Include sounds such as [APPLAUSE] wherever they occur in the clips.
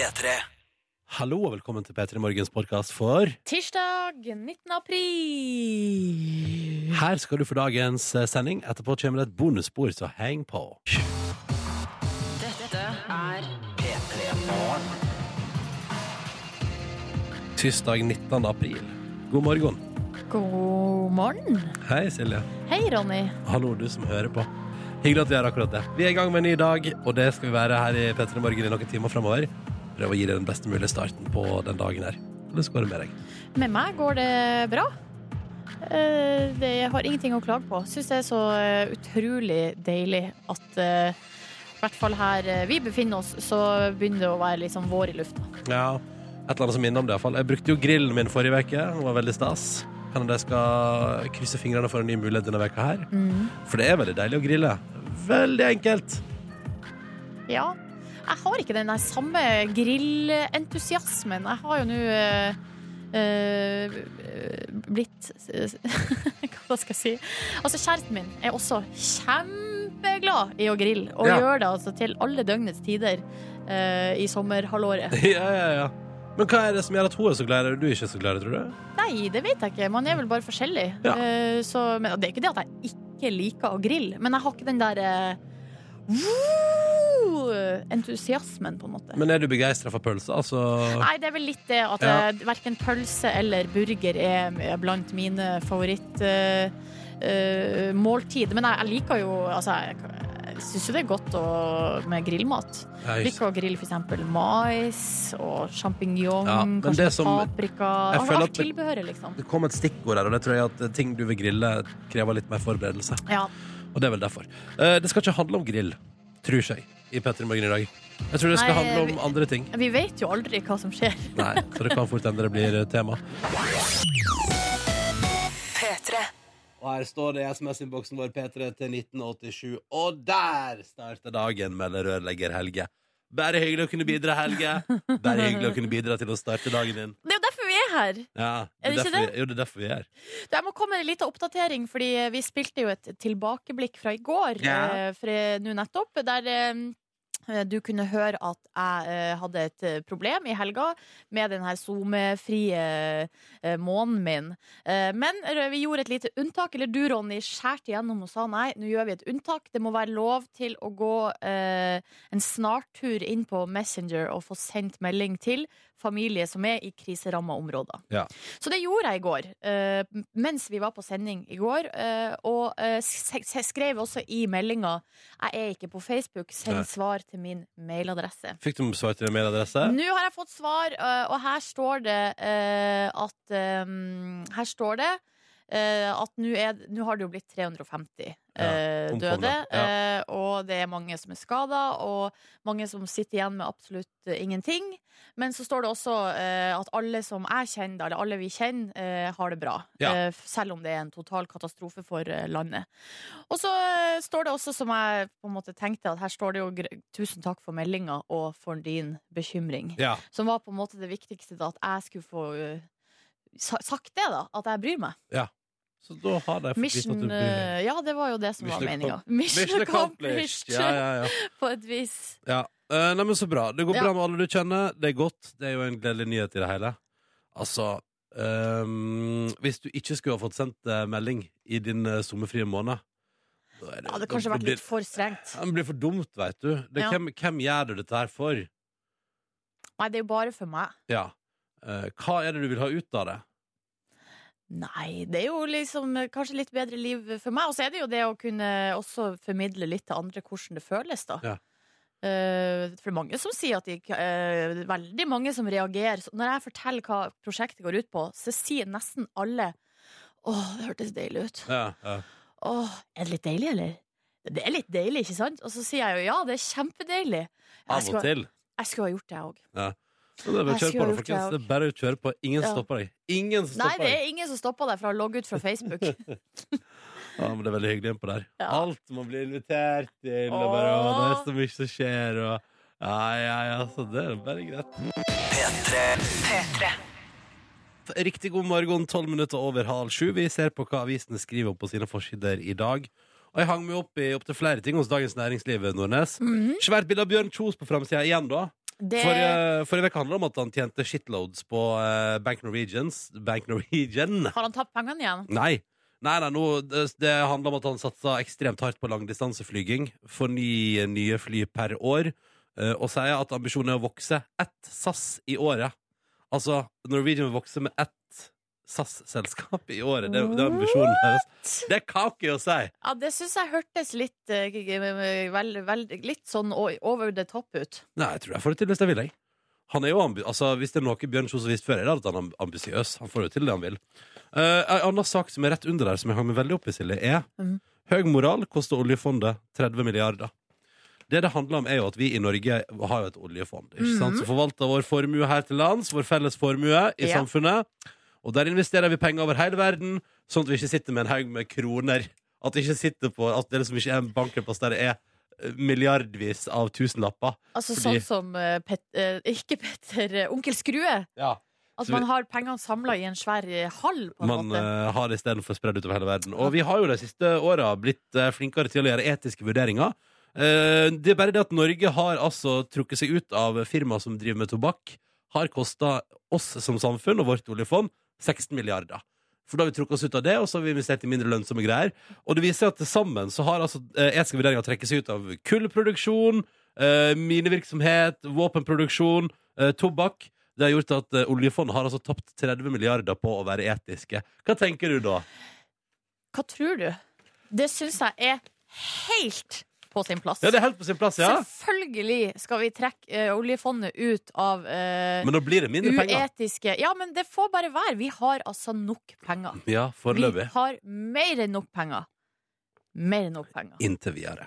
P3. Hallo og velkommen til P3 Morgens podkast for Tirsdag 19. april. Her skal du få dagens eh, sending. Etterpå kommer det et bonusspor, så heng på. Dette er P3 Morgen. Tirsdag 19. april. God morgen. God morgen. Hei, Silje. Hei, Ronny. Hallo, du som hører på. Hyggelig at vi er akkurat det. Vi er i gang med en ny dag, og det skal vi være her i P3 Morgen i noen timer framover. Prøve å gi deg den beste mulige starten på den dagen her. Hvordan går det med deg? Med meg går det bra. Eh, det, har ingenting å klage på. Syns det er så eh, utrolig deilig at eh, i hvert fall her vi befinner oss, så begynner det å være liksom vår i lufta. Ja, et eller annet som minner om det iallfall. Jeg brukte jo grillen min forrige uke. Den var veldig stas. Kan jeg skal krysse fingrene for en ny mulighet denne veka her. For det er veldig deilig å grille. Veldig enkelt. Ja. Jeg har ikke den der samme grillentusiasmen. Jeg har jo nå Uh, eh, blitt [LAUGHS] Hva skal jeg si? Altså, kjæresten min er også kjempeglad i å grille, og Ja. gjør det altså til alle døgnets tider uh, i sommerhalvåret. [LAUGHS] Ja, ja, ja. Men hva er det som gjør at hun er så glad og du ikke er så glad tror du? Nei, det vet jeg ikke. Man er vel bare forskjellig. Ja. Uh, så, men det er ikke det at jeg ikke liker å grille, men jeg har ikke den der eh, woo, entusiasmen, på en måte. Men er du begeistra for pølse? Altså Nei, det er vel litt det at Ja. ja. verken pølse eller burger er blant mine favorittmåltid. Uh, uh, Men jeg, jeg liker jo Altså, jeg, jeg syns jo det er godt å, med grillmat. Ja, Jeg liker å grille eksempel mais og sjampinjong, Ja, kanskje som- paprika. Jeg føler Alt tilbehøret, liksom. Det kom et stikkord her, og det tror jeg at ting du vil grille, krever litt mer forberedelse. Ja. Og det er vel derfor. Eh, Det skal ikke handle om grill, tror jeg, i P3 Morgen i dag. Jeg tror det skal Nei, handle om vi- andre ting. Vi vet jo aldri hva som skjer. [LAUGHS] Nei, så det kan fort hende det blir tema. Petre. Og her står det i SMS-innboksen vår P3 til 1987, og der starter dagen, melder rørlegger Helge. Bare hyggelig å kunne bidra, Helge. Bare hyggelig å kunne bidra til å starte dagen din. Det er Ja, det er. Er det ikke derfor, det? Vi, jo, det er derfor vi er her. Jeg må komme med en liten oppdatering, fordi vi spilte jo et tilbakeblikk fra i går. Ja. eh, For eh, nå nettopp, der eh, du kunne høre at jeg eh, hadde et eh, problem i helga med den her SoMe-frie eh, månen min. Eh, Men eh, vi gjorde et lite unntak, eller du, Ronny, skjærte igjennom og sa nei, nå gjør vi et unntak. Det må være lov til å gå eh, en snartur inn på Messenger og få sendt melding til familie som er i kriseramma områder. Ja. Så det gjorde jeg i går, uh, mens vi var på sending i går. Uh, og eh, s- s- skrev også i meldinga 'Jeg er ikke på Facebook, send svar til min mailadresse'. Fikk du svar til din mailadresse? Nå har jeg fått svar, eh, og her står det eh, at um, Her står det eh, at nå er- har det jo blitt 350 eh, omkomne. døde, Ja. eh, og det er mange som er skada, og mange som sitter igjen med absolutt eh, ingenting. Men så står det også eh, at alle som jeg kjenner, eller alle vi kjenner, eh, har det bra. Ja. Eh, selv om det er en total katastrofe for eh, landet. Og så eh, står det også, som jeg på en måte tenkte, at her står det jo 'tusen takk for meldinga og for din bekymring'. Ja. Som var på en måte det viktigste, da, at jeg skulle få eh, sagt det, da. At jeg bryr meg. Så da har de fått vite at du Mission deg. eh, Ja, det var jo det som Mission var meninga. Mission accomplished, Ja, ja, ja. [LAUGHS] på et vis. ja. Uh, nei, men Så bra. Det går Ja. bra med alle du kjenner. Det er godt. Det er jo en gledelig nyhet i det hele. Altså um, Hvis du ikke skulle ha fått sendt eh, melding i din uh, sommerfrie måned da er Det hadde kanskje vært blir- litt for strengt. Ja, Det blir for dumt, veit du. Det, Ja. hvem, hvem gjør du dette her for? Nei, det er jo bare for meg. Ja. Uh, hva er det du vil ha ut av det? Nei, det er jo liksom eh, kanskje litt bedre liv for meg. Og så er det jo det å kunne også formidle litt til andre hvordan det føles, da. Ja. Eh, for det er mange som sier at de eh, Veldig mange som reagerer. Så Når jeg forteller hva prosjektet går ut på, så sier nesten alle Å, det hørtes deilig ut. Ja, ja. Åh, er det litt deilig, eller? Det er litt deilig, ikke sant? Og så sier jeg jo ja, det er kjempedeilig. Av og til. jeg skulle ha gjort det, jeg òg. Så det er bare å Jeg kjøre skulle på, ha da, gjort det, folkens. Det er bare å kjøre på. Ingen Ja. stopper deg. Ingen som Nei, stopper det deg. er ingen som stopper deg fra å logge ut fra Facebook. [LAUGHS] [LAUGHS] Ja, men det er veldig hyggelig innpå der. Ja. Alt man blir invitert til, og bare, å, det er så mye som skjer, og Ja, ja, ja, så det er bare greit. P3. Riktig god morgen, tolv minutter over halv sju. Vi ser på hva avisene skriver om på sine forsider i dag. Og jeg hang meg opp i opptil flere ting hos Dagens Næringsliv, Nordnes. Mhm. Svært bilde av Bjørn Kjos på framsida igjen, da. Det, Forrige, forrige uke handla det om at han tjente shitloads på eh, Bank Norwegians Bank Norwegian. Har han tapt pengene igjen? Nei. Nei, nei nå, det, det handler om at han satsa ekstremt hardt på langdistanseflyging for ni nye fly per år, eh, og sier at ambisjonen er å vokse ett SAS i året. Altså, Norwegian vil vokse med ett SAS-selskap i året. Det, det er ambisjonen deres. Det er kake å si! Ja, det syns jeg hørtes litt, eh, vel, vel, litt sånn over the top ut. Nei, jeg tror jeg får det til hvis jeg vil, jeg. Han er jo altså, Hvis det er noe Bjørn Kjos har vist før, er det at han er ambisiøs. Han får jo til det han vil. Uh, en annen sak som er rett under der, som jeg har meg veldig opp i, Silje, er mm. høy moral koster oljefondet 30 milliarder. Det det handler om, er jo at vi i Norge har jo et oljefond ikke sant? som forvalter vår formue her til lands, vår felles formue i Ja. samfunnet. Og der investerer vi penger over hele verden, sånn at vi ikke sitter med en haug med kroner. At det ikke sitter på At det liksom ikke er en bankplass der det er eh, milliardvis av tusenlapper. Altså Fordi- sånn som uh, Pet, uh, Ikke Petter, uh, Onkel Skrue. Ja. At vi- man har pengene samla i en svær hall, på en man eh, har det istedenfor spredd utover hele verden. Og vi har jo de siste åra blitt flinkere til å gjøre etiske vurderinger. Det er bare det at Norge har altså trukket seg ut av firmaer som driver med tobakk. Har kosta oss som samfunn og vårt oljefond 16 milliarder. For da har vi trukket oss ut av det, og så har vi investert i mindre lønnsomme greier. Og det viser at til sammen så har altså eh, etiske vurderinger trekket seg ut av kullproduksjon, eh, minevirksomhet, våpenproduksjon, eh, tobakk. Det har gjort at eh, oljefondet har altså tapt 30 milliarder på å være etiske. Hva tenker du da? Hva tror du? Det syns jeg er helt på sin plass. Ja, det er helt på sin plass, ja. Selvfølgelig skal vi trekke eh, oljefondet ut av eh, Men da blir det mindre penger. uetiske Ja, men det får bare være. Vi har altså nok penger. Ja, Vi foreløpig. har mer enn nok penger. Mer enn nok penger. Inntil videre.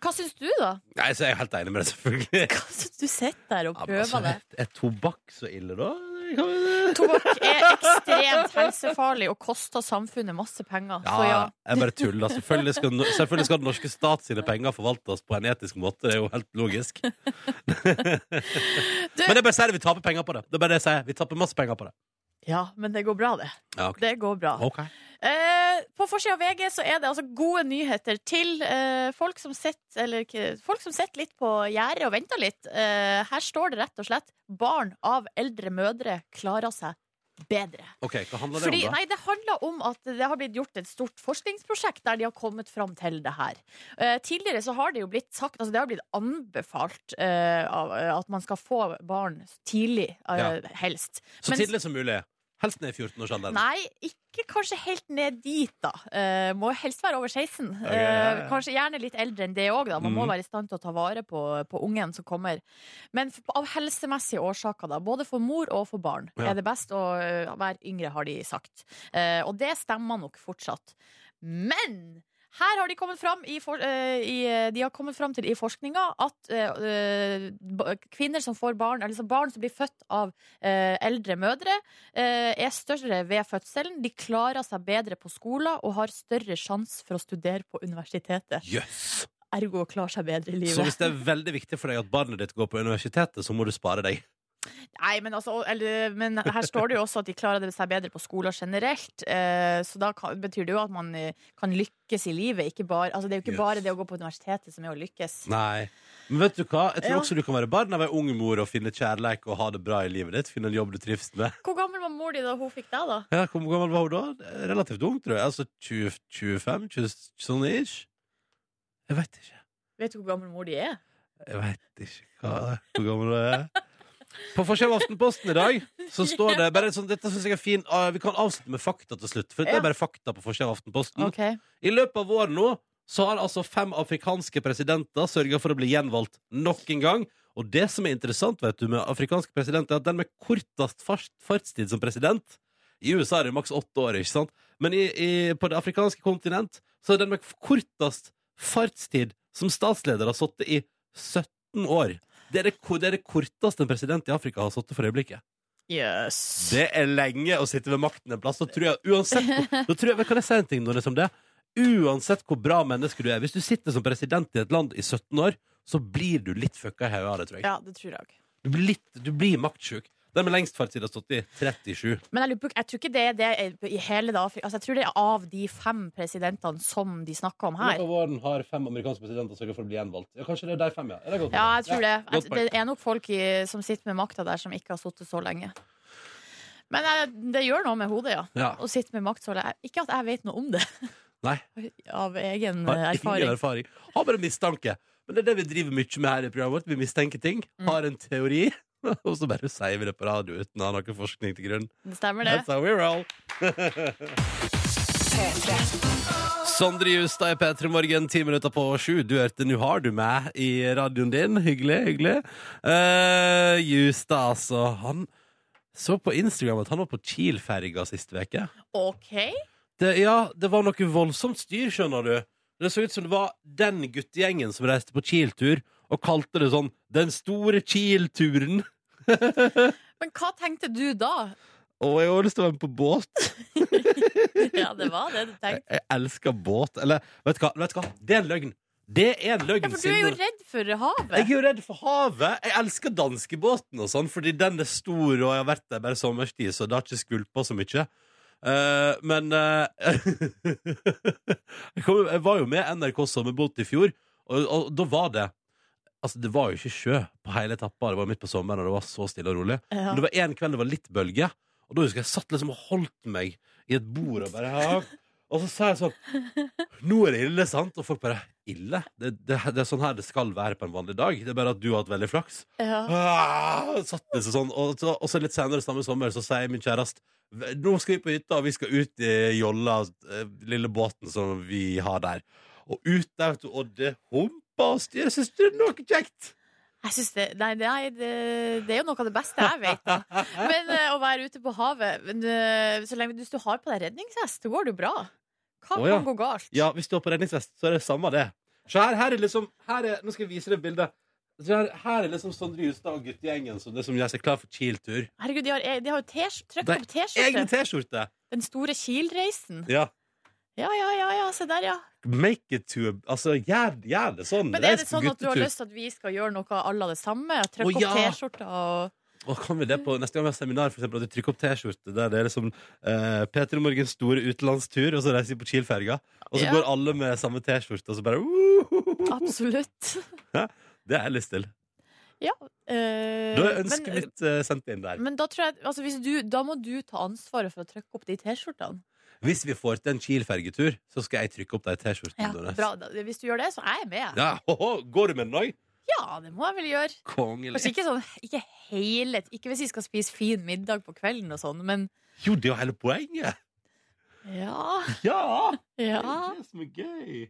Hva syns du, da? Nei, så er jeg helt enig med deg, selvfølgelig. Hva syns du sitter der og Ja, men prøver altså, det? er, er tobakk så ille, da? Tobakk er ekstremt helsefarlig og koster samfunnet masse penger. Ja, Så ja. jeg bare tuller. Selvfølgelig skal, selvfølgelig skal den norske stat sine penger forvaltes på en etisk måte. Det er jo helt logisk. [LAUGHS] Men det er bare å si det, vi taper penger på det. Det er bare det jeg sier. Vi taper masse penger på det. Ja, men det går bra, det. Ja, okay. Det går bra. Okay. Eh, på forsida av VG så er det altså gode nyheter til eh, folk som sitter eller, folk som sitter litt på gjerdet og venter litt. Eh, her står det rett og slett 'Barn av eldre mødre klarer seg bedre'. Ok, Hva handler det Fordi, om, da? nei, det handler om at det har blitt gjort et stort forskningsprosjekt der de har kommet fram til det her. Eh, tidligere så har det jo blitt sagt Altså det har blitt anbefalt eh, at man skal få barn tidlig, eh, Ja. helst. Så Mens, tidlig som mulig. Helst ned i 14-årsalderen. Nei, ikke kanskje helt ned dit, da. Uh, må helst være over 16. ja, ja. Eh, kanskje gjerne litt eldre enn det òg, da. Man må Mhm. være i stand til å ta vare på, på ungen som kommer. Men for, av helsemessige årsaker, da, både for mor og for barn, Ja. er det best å uh, være yngre, har de sagt. Eh, og det stemmer nok fortsatt. Men her har de kommet fram, i for, eh, i, de har kommet fram til i forskninga at eh, eh, kvinner som får barn, altså barn som blir født av uh, eldre mødre, uh, er større ved fødselen. De klarer seg bedre på skolen og har større sjanse for å studere på universitetet. Yes. Ergo klarer seg bedre i livet. Så hvis det er veldig viktig for deg at barnet ditt går på universitetet, så må du spare deg. Nei, men, altså, eller, men her står det jo også at de klarer det seg bedre på skoler generelt. Eh, så da kan, betyr det jo at man eh, kan lykkes i livet. Ikke bare, altså, det er jo ikke Yes. bare det å gå på universitetet som er å lykkes. Nei. Men vet du hva? Jeg tror Ja. også du kan være barn av ei ung mor og finne kjærleik og ha det bra i livet ditt. Finne en jobb du trives med. Hvor gammel var mor di da hun fikk deg, da? Ja, Hvor gammel var hun da? Relativt ung, tror jeg. Altså 20, 25? 20, sånn ish? Jeg vet ikke. Vet du hvor gammel mor di er? Jeg vet ikke hva, hvor gammel hun er. På forsiden av Aftenposten i dag [LAUGHS] så står det bare sånn, Dette synes jeg er fin ah, Vi kan avslutte med fakta til slutt. For det er bare fakta på forsiden av Aftenposten. Ok. I løpet av våren nå så har altså fem afrikanske presidenter sørga for å bli gjenvalgt nok en gang. Og det som er interessant vet du, med afrikanske presidenter, er at den med kortest fart, fartstid som president I USA er det maks åtte år, ikke sant? Men i, i, på det afrikanske kontinent så er den med kortest fartstid som statsleder har sittet i 17 år. Det er det, det er det korteste en president i Afrika har sittet for øyeblikket. Yes. Det er lenge å sitte ved makten en plass. Da tror jeg, uansett, [LAUGHS] da tror jeg, kan jeg si en ting nå, om det? Uansett hvor bra menneske du er, hvis du sitter som president i et land i 17 år, så blir du litt fucka i hodet av det, tror jeg. Ja, det tror jeg. Du blir, litt, du blir maktsjuk. Den med lengst fartstid har stått i 37. Men jeg, lurer jeg tror ikke det er det i hele det Afrika. Altså, jeg tror det er av de fem presidentene som de snakker om her. løpet av våren har fem amerikanske presidenter sørget for å bli gjenvalgt. Ja, kanskje det er de fem, ja. Er det godt? Ja, jeg tror det. Ja, Jeg, det er nok folk i, som sitter med makta der, som ikke har sittet så lenge. Men jeg, det gjør noe med hodet, ja. Ja. Å sitte med makt så lenge. Ikke at jeg vet noe om det, [LAUGHS] Nei. av egen Har erfaring. ingen erfaring. erfaring. Har bare mistanke. Men det er det vi driver mye med her i programmet vårt. Vi mistenker ting, Mm. har en teori, [LAUGHS] og så bare sier vi det på radio uten å ha noe forskning til grunn. Det stemmer, det. That's how we roll. [LAUGHS] Sondre Justad i P3 Morgen, ti minutter på sju. Du hørte Nå har du meg i radioen din. Hyggelig, hyggelig. Uh, Justad, altså. Han så på Instagram at han var på Kiel-ferga sist uke. OK. Det, ja, det var noe voldsomt styr, skjønner du. Det så ut som det var den guttegjengen som reiste på Kiel-tur, og kalte det sånn Den store Kiel-turen. [LAUGHS] Men hva tenkte du da? Å, jeg har lyst til å være med på båt. [LAUGHS] Ja, det var det du tenkte. Jeg elsker båt. Eller, vet du hva? Hva? Det er en løgn. Det er en løgn. Ja, for du er jo redd for havet. Jeg er jo redd for havet. Jeg elsker danskebåten og sånn, fordi den er stor, og jeg har vært der bare sommerstid, så det har ikke skvulpa så mye. Uh, men uh, [LAUGHS] jeg, kom, jeg var jo med NRK sommerbåt i fjor, og, og da var det Altså, det var jo ikke sjø på hele etappa. Det var midt på sommeren, og det var så stille og rolig. Ja. Men det var en kveld det var litt bølge, og da husker jeg jeg satt liksom og holdt meg i et bord og bare ja. Og så sa jeg sånn Nå er det ille, sant? Og folk bare Ille? Det, det, det er sånn her det skal være på en vanlig dag. Det er bare at du har hatt veldig flaks. Ja. Ah, satt det seg sånn Og så, og så litt senere samme sommer så sier min kjæreste Nå skal vi på hytta, og vi skal ut i jolla, eh, lille båten som vi har der. Og ut der, vet du, og det humper og styrer. Syns det er noe kjekt. Jeg synes det, nei, det, det er jo noe av det beste jeg vet. Men eh, å være ute på havet men, eh, Så lenge hvis du har på deg redningsvest, så går det jo bra. Hva oh, ja. kan gå galt? Ja, hvis du har på redningsvest, så er det samme det. Så her, her er liksom her er, Nå skal jeg vise deg bildet. Så her, her er liksom Sondre Justad og guttegjengen som, som gjør seg klar for Kiel-tur. Herregud, de har, de har jo trykk opp T-skjorte. T-skjorte! Den store Kiel-reisen. Ja. Ja, ja, ja, ja, se der, ja. Make it to a Altså, gjør, gjør det sånn. Men er det sånn at du har lyst til at vi skal gjøre noe à la det samme? Trykke opp. T-skjorta og Og kan vi det på Neste gang vi har seminar, for eksempel, at vi trykker opp T-skjorte der det er liksom eh, Peter og Morgens store utenlandstur, og så reiser vi på Kiel-ferga. Og så Ja. går alle med samme T-skjorte, og så bare uh, Absolutt. [LAUGHS] Det har jeg lyst til. Ja. eh, Da er men, ønsket mitt eh, sendt inn der. men da tror jeg altså, hvis du, Da må du ta ansvaret for å trykke opp de T-skjortene. Hvis vi får til en Kiel-fergetur, så skal jeg trykke opp de T-skjortene. Ja, bra. Hvis du gjør det, så er jeg med. Ja, [LAUGHS] hoho, Går du med den òg? Ja, det må jeg vel gjøre. Kongelig. Kanskje ikke sånn Ikke hele Ikke hvis vi skal spise fin middag på kvelden og sånn, men Jo, det er jo hele poenget! ja. Ja! Ja. Det er det som er gøy.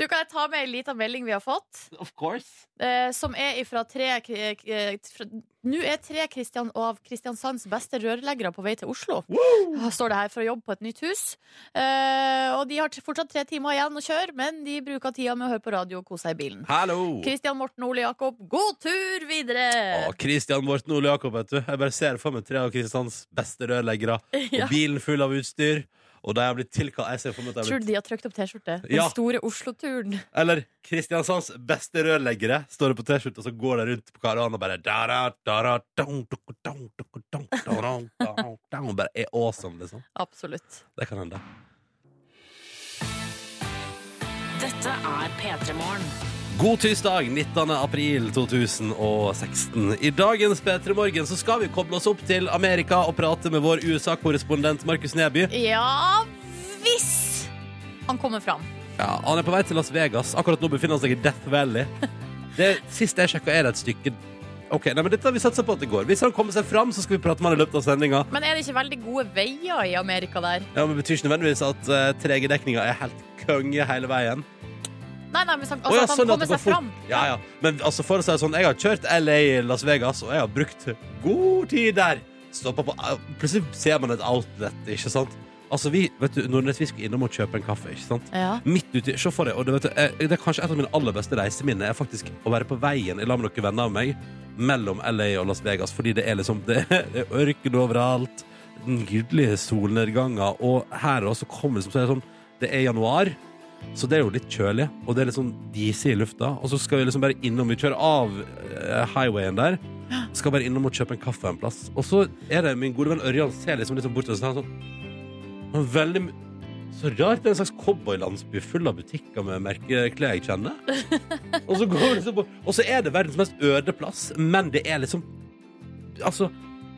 Du, kan jeg ta med ei lita melding vi har fått? Of course. Eh, som er ifra tre k- k- fra- Nå er tre Kristian, av Kristiansands beste rørleggere på vei til Oslo. Woo! Står det her for å jobbe på et nytt hus. Eh, og de har fortsatt tre timer igjen å kjøre, men de bruker tida med å høre på radio og kose seg i bilen. Hallo! Kristian Morten Ole Jakob, god tur videre! Å, Kristian Morten Ole Jakob, vet du. Jeg bare ser for meg tre av Kristians beste rørleggere. [LAUGHS] Ja. Og bilen full av utstyr. Og de har blitt tilkalt Jeg ser for meg at de har Tror blitt du de har trykt opp T-skjorte? Den Ja. store Oslo-turen. Eller Kristiansands beste rørleggere står det på T-skjorte, og så går de rundt på Karl Johan og bare da-da, da-da, dong, dong, dong, dong, dong, dong, dong, dong, og bare er awesome, liksom. Absolutt. Det kan hende. Dette er P3 Morgen. God tirsdag, 19. april 2016. I dagens P3 Morgen så skal vi koble oss opp til Amerika og prate med vår USA-korrespondent Markus Neby. Ja, hvis han kommer fram. Ja, han er på vei til Las Vegas. Akkurat nå befinner han seg i Death Valley. Det Sist jeg sjekka, er det et stykke Ok, nei, men dette har vi satsa på at det går. Hvis han kommer seg fram, så skal vi prate med han i løpet av sendinga. Men er det ikke veldig gode veier i Amerika der? Ja, men det betyr ikke nødvendigvis at uh, 3G-dekninga er helt konge hele veien. Nei, nei, men altså, ja, at han sånn kommer at seg fort. fram. Ja, ja. Men altså, for å si det sånn, jeg har kjørt LA Las Vegas, og jeg har brukt god tid der. Stoppa på Plutselig ser man et outlet, ikke sant? Altså, vi, vet du, Nordnett vi skulle innom og kjøpe en kaffe, ikke sant? Ja. Midt ute, se for deg, og det, vet du, eh, det er kanskje et av mine aller beste reiseminner er faktisk å være på veien i lag med noen venner av meg mellom LA og Las Vegas, fordi det er liksom [LAUGHS] det er ørken overalt, nydelige solnedganger, og her også kommer liksom, så er det sånn, det er januar, så det er jo litt kjølig, og det er litt sånn disig i lufta, og så skal vi liksom bare innom, vi kjører av eh, highwayen der, Skal bare innom og kjøpe en kaffe en plass. Og så er det min gode venn Ørjan ser liksom litt sånn bort og så sånn veldig Så rart det er en slags cowboylandsby full av butikker med merkeklær jeg kjenner. og, så går vi liksom på, og så er det verdens mest øde plass, men det er liksom Altså,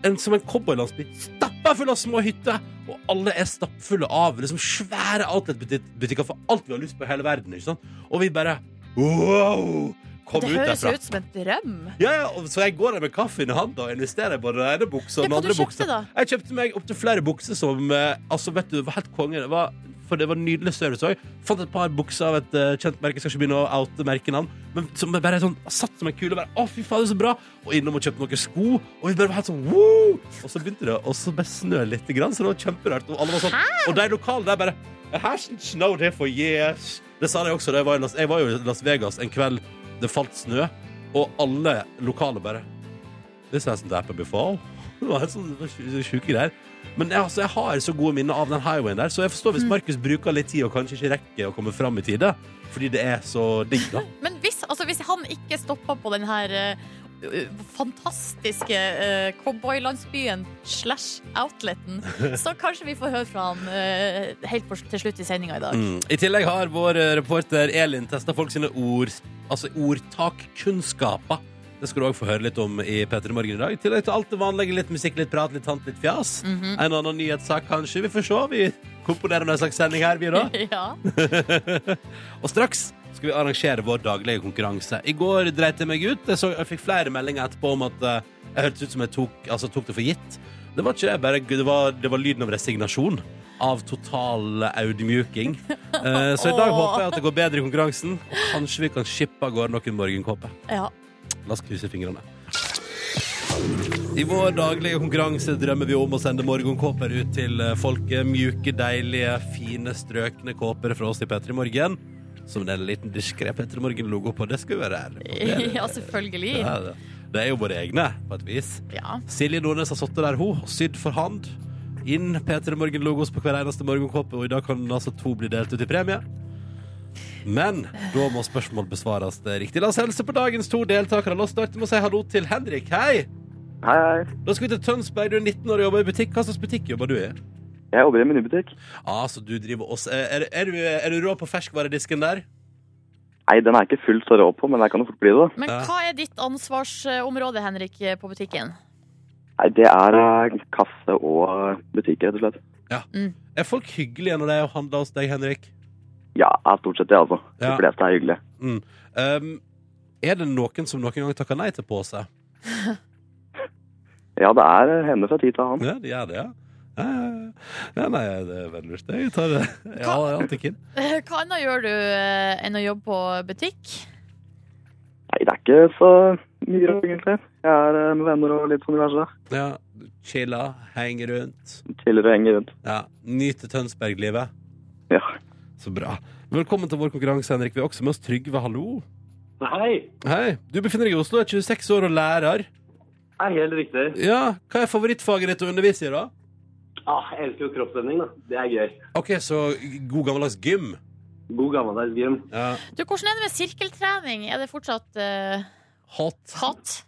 en, som en cowboylandsby stappa full av små hytter, og alle er stappfulle av liksom svære outlet-butikker for alt vi har lyst på i hele verden. Ikke sant? Og vi bare wow! Kom Det ut høres derfra. ut som en drøm. Ja, ja, og så jeg går der med kaffen i hånda og investerer både den ene buksa og den andre buksa. Jeg kjøpte meg opptil flere bukser som eh, Altså, vet du, var helt konge. Det var, for det var nydelig service òg. Fant et par bukser av et uh, kjent merke. Skal ikke begynne å oute merkenavn. Men som bare sånn, satt som en kule. Bare, å, fy faen, det er så bra! Og innom og kjøpte noen sko. Og vi bare var helt sånn woo! Og så begynte det å snø litt, grann, så det var kjemperart. Og alle var sånn Og de lokale der bare It hasn't snowed here for years. Det sa de også jeg var Las, jeg var jo i Las Vegas en kveld det falt snø, og alle lokale bare This hasn't happened before. [LAUGHS] Det var helt sånn sj- sjuke greier. Men jeg, altså, jeg har så gode minner av den highwayen der, så jeg forstår hvis Markus bruker litt tid og kanskje ikke rekker å komme fram i tide. Fordi det er så digg, da. [LAUGHS] Men hvis, altså, hvis han ikke stoppa på den her eh, uh, fantastiske uh, cowboylandsbyen slash outleten, [LAUGHS] så kanskje vi får høre fra han uh, helt på, til slutt i sendinga i dag. Mm. I tillegg har vår reporter Elin testa folk sine ord, altså ordtakkunnskaper. Det skal du òg få høre litt om i P3 Morgen i dag. I tillegg til alt det vanlige. Litt musikk, litt prat, litt tant, litt fjas. Mhm. En annen nyhetssak, kanskje. Vi får se. Vi komponerer en slags sending her, vi, da. [LAUGHS] Ja. [LAUGHS] Og straks skal vi arrangere vår daglige konkurranse. I går dreit jeg meg ut. Jeg, så, jeg fikk flere meldinger etterpå om at eh, jeg hørtes ut som jeg tok, altså, tok det for gitt. Det var ikke det, bare det var, det var lyden av resignasjon. Av total audmjuking. Uh, [LAUGHS] så i dag håper jeg at det går bedre i konkurransen. Og kanskje vi kan shippe av gårde noen morgenkåper. ja. La oss krysse fingrene. I vår daglige konkurranse drømmer vi om å sende morgenkåper ut til eh, folket. Mjuke, deilige, fine, strøkne kåper fra oss i P3 Morgen. Som det er en liten diskré P3 Morgen-logo på. Det skal være ærlige [LAUGHS] på. Det er det. ja, selvfølgelig. Det- Det er jo våre egne, på et vis. Ja. Silje Nordnes har sittet der, hun, og sydd for hand. Inn P3 Morgen-logos på hver eneste morgenkåpe, og i dag kan altså to bli delt ut i premie. Men da må spørsmål besvares riktig. La oss helse på dagens to deltakere. La oss starte med å si hallo til Henrik. Hei! Hei, hei. Da skal vi til Tønsberg. Du er 19 år og jobber i butikk. Hva slags butikk jobber du i? Jeg jobber i en menybutikk. Ah, så du driver også Er, er, du, er du rå på ferskvaredisken der? Nei, den er ikke fullt så rå på, men jeg kan jo fort bli det. Men hva er ditt ansvarsområde, Henrik, på butikken? Nei, det er eh, kasse og butikk, rett og slett. Er folk hyggelige når de handler hos deg, Henrik? Ja, er stort sett det, altså. Ja. De fleste er hyggelige. Um, er det noen som noen gang takker nei til pose? [LAUGHS] Ja, det er eh, henne fra tid til annen. Ja, de gjør det, ja. Ja, nei, det er veldig lurt. Jeg tar det. [LAUGHS] Ja, hva, er. [LAUGHS] Hva annet gjør du eh, enn å jobbe på butikk? Nei, det er ikke så mye, egentlig. Jeg er eh, med venner og litt sånn diverse. Ja, chilla, henger rundt. Chiller og henger rundt. Ja, Nyte Tønsberg-livet. Ja. Så bra. Velkommen til vår konkurranse, Henrik. Vi er også med oss Trygve. Hallo. Hei, Hei. Du befinner deg i Oslo, er 26 år og lærer. er helt riktig. Ja, Hva er favorittfaget ditt å undervise i, da? Ah, jeg elsker jo kroppsøvning, da. Det er gøy. OK, så god gammeldags gym. God gammeldags gym. Ja. Du, hvordan er det med sirkeltrening? Er det fortsatt uh, Hot. hot?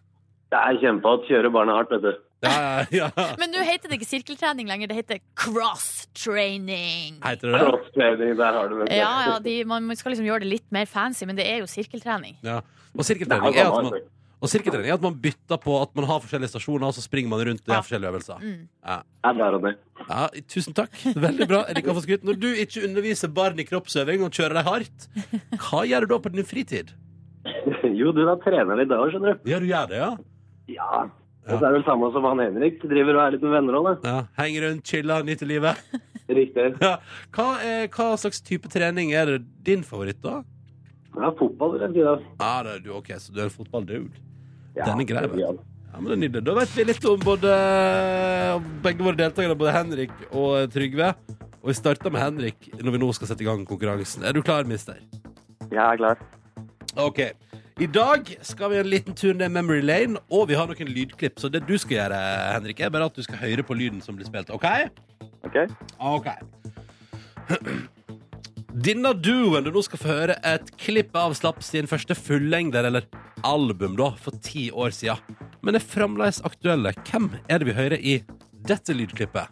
Det er kjempehot. Kjører barna hardt, vet du. Ja, ja, ja. Men nå heter det ikke sirkeltrening lenger, det heter cross-training. Heter det det? Cross-training, der har du det. Ja, ja, de, man skal liksom gjøre det litt mer fancy, men det er jo sirkeltrening. Ja. Og sirkeltrening er at man, og sirkeltrening er at man bytter på at man har forskjellige stasjoner, og så springer man rundt og Ja. forskjellige øvelser. Mm. Det. Ja, tusen takk. Veldig bra. Jeg liker å få skryt. Når du ikke underviser barn i kroppsøving og kjører dem hardt, hva gjør du da på din fritid? [LAUGHS] Jo, du da trener litt da òg, skjønner du. Ja, du gjør det, ja? Ja. Og så er det vel samme som han Henrik. Driver og er litt med venner òg, da. ja. Henger rundt, chiller, nyter livet. [LAUGHS] Riktig. Ja. Hva, er, hva slags type trening er det din favoritt, da? Ja, fotball, vil jeg si da. Ah, det du, ok, Så du er en fotballdude? Ja, Den er grei, vet du. ja. Ja, men det er nydelig. Da vet vi litt om både begge våre deltakere, både Henrik og Trygve. Og vi starter med Henrik når vi nå skal sette i gang konkurransen. Er du klar, mister? Jeg er klar. Ok. I dag skal vi en liten tur ned memory lane, og vi har noen lydklipp. Så det du skal gjøre, Henrik, er bare at du skal høre på lyden som blir spilt. OK? OK? okay. Denne duoen du nå skal få høre et klipp av slapp sin første fullengder, eller album, da, for ti år siden. men er fremdeles aktuelle. Hvem er det vi hører i dette lydklippet?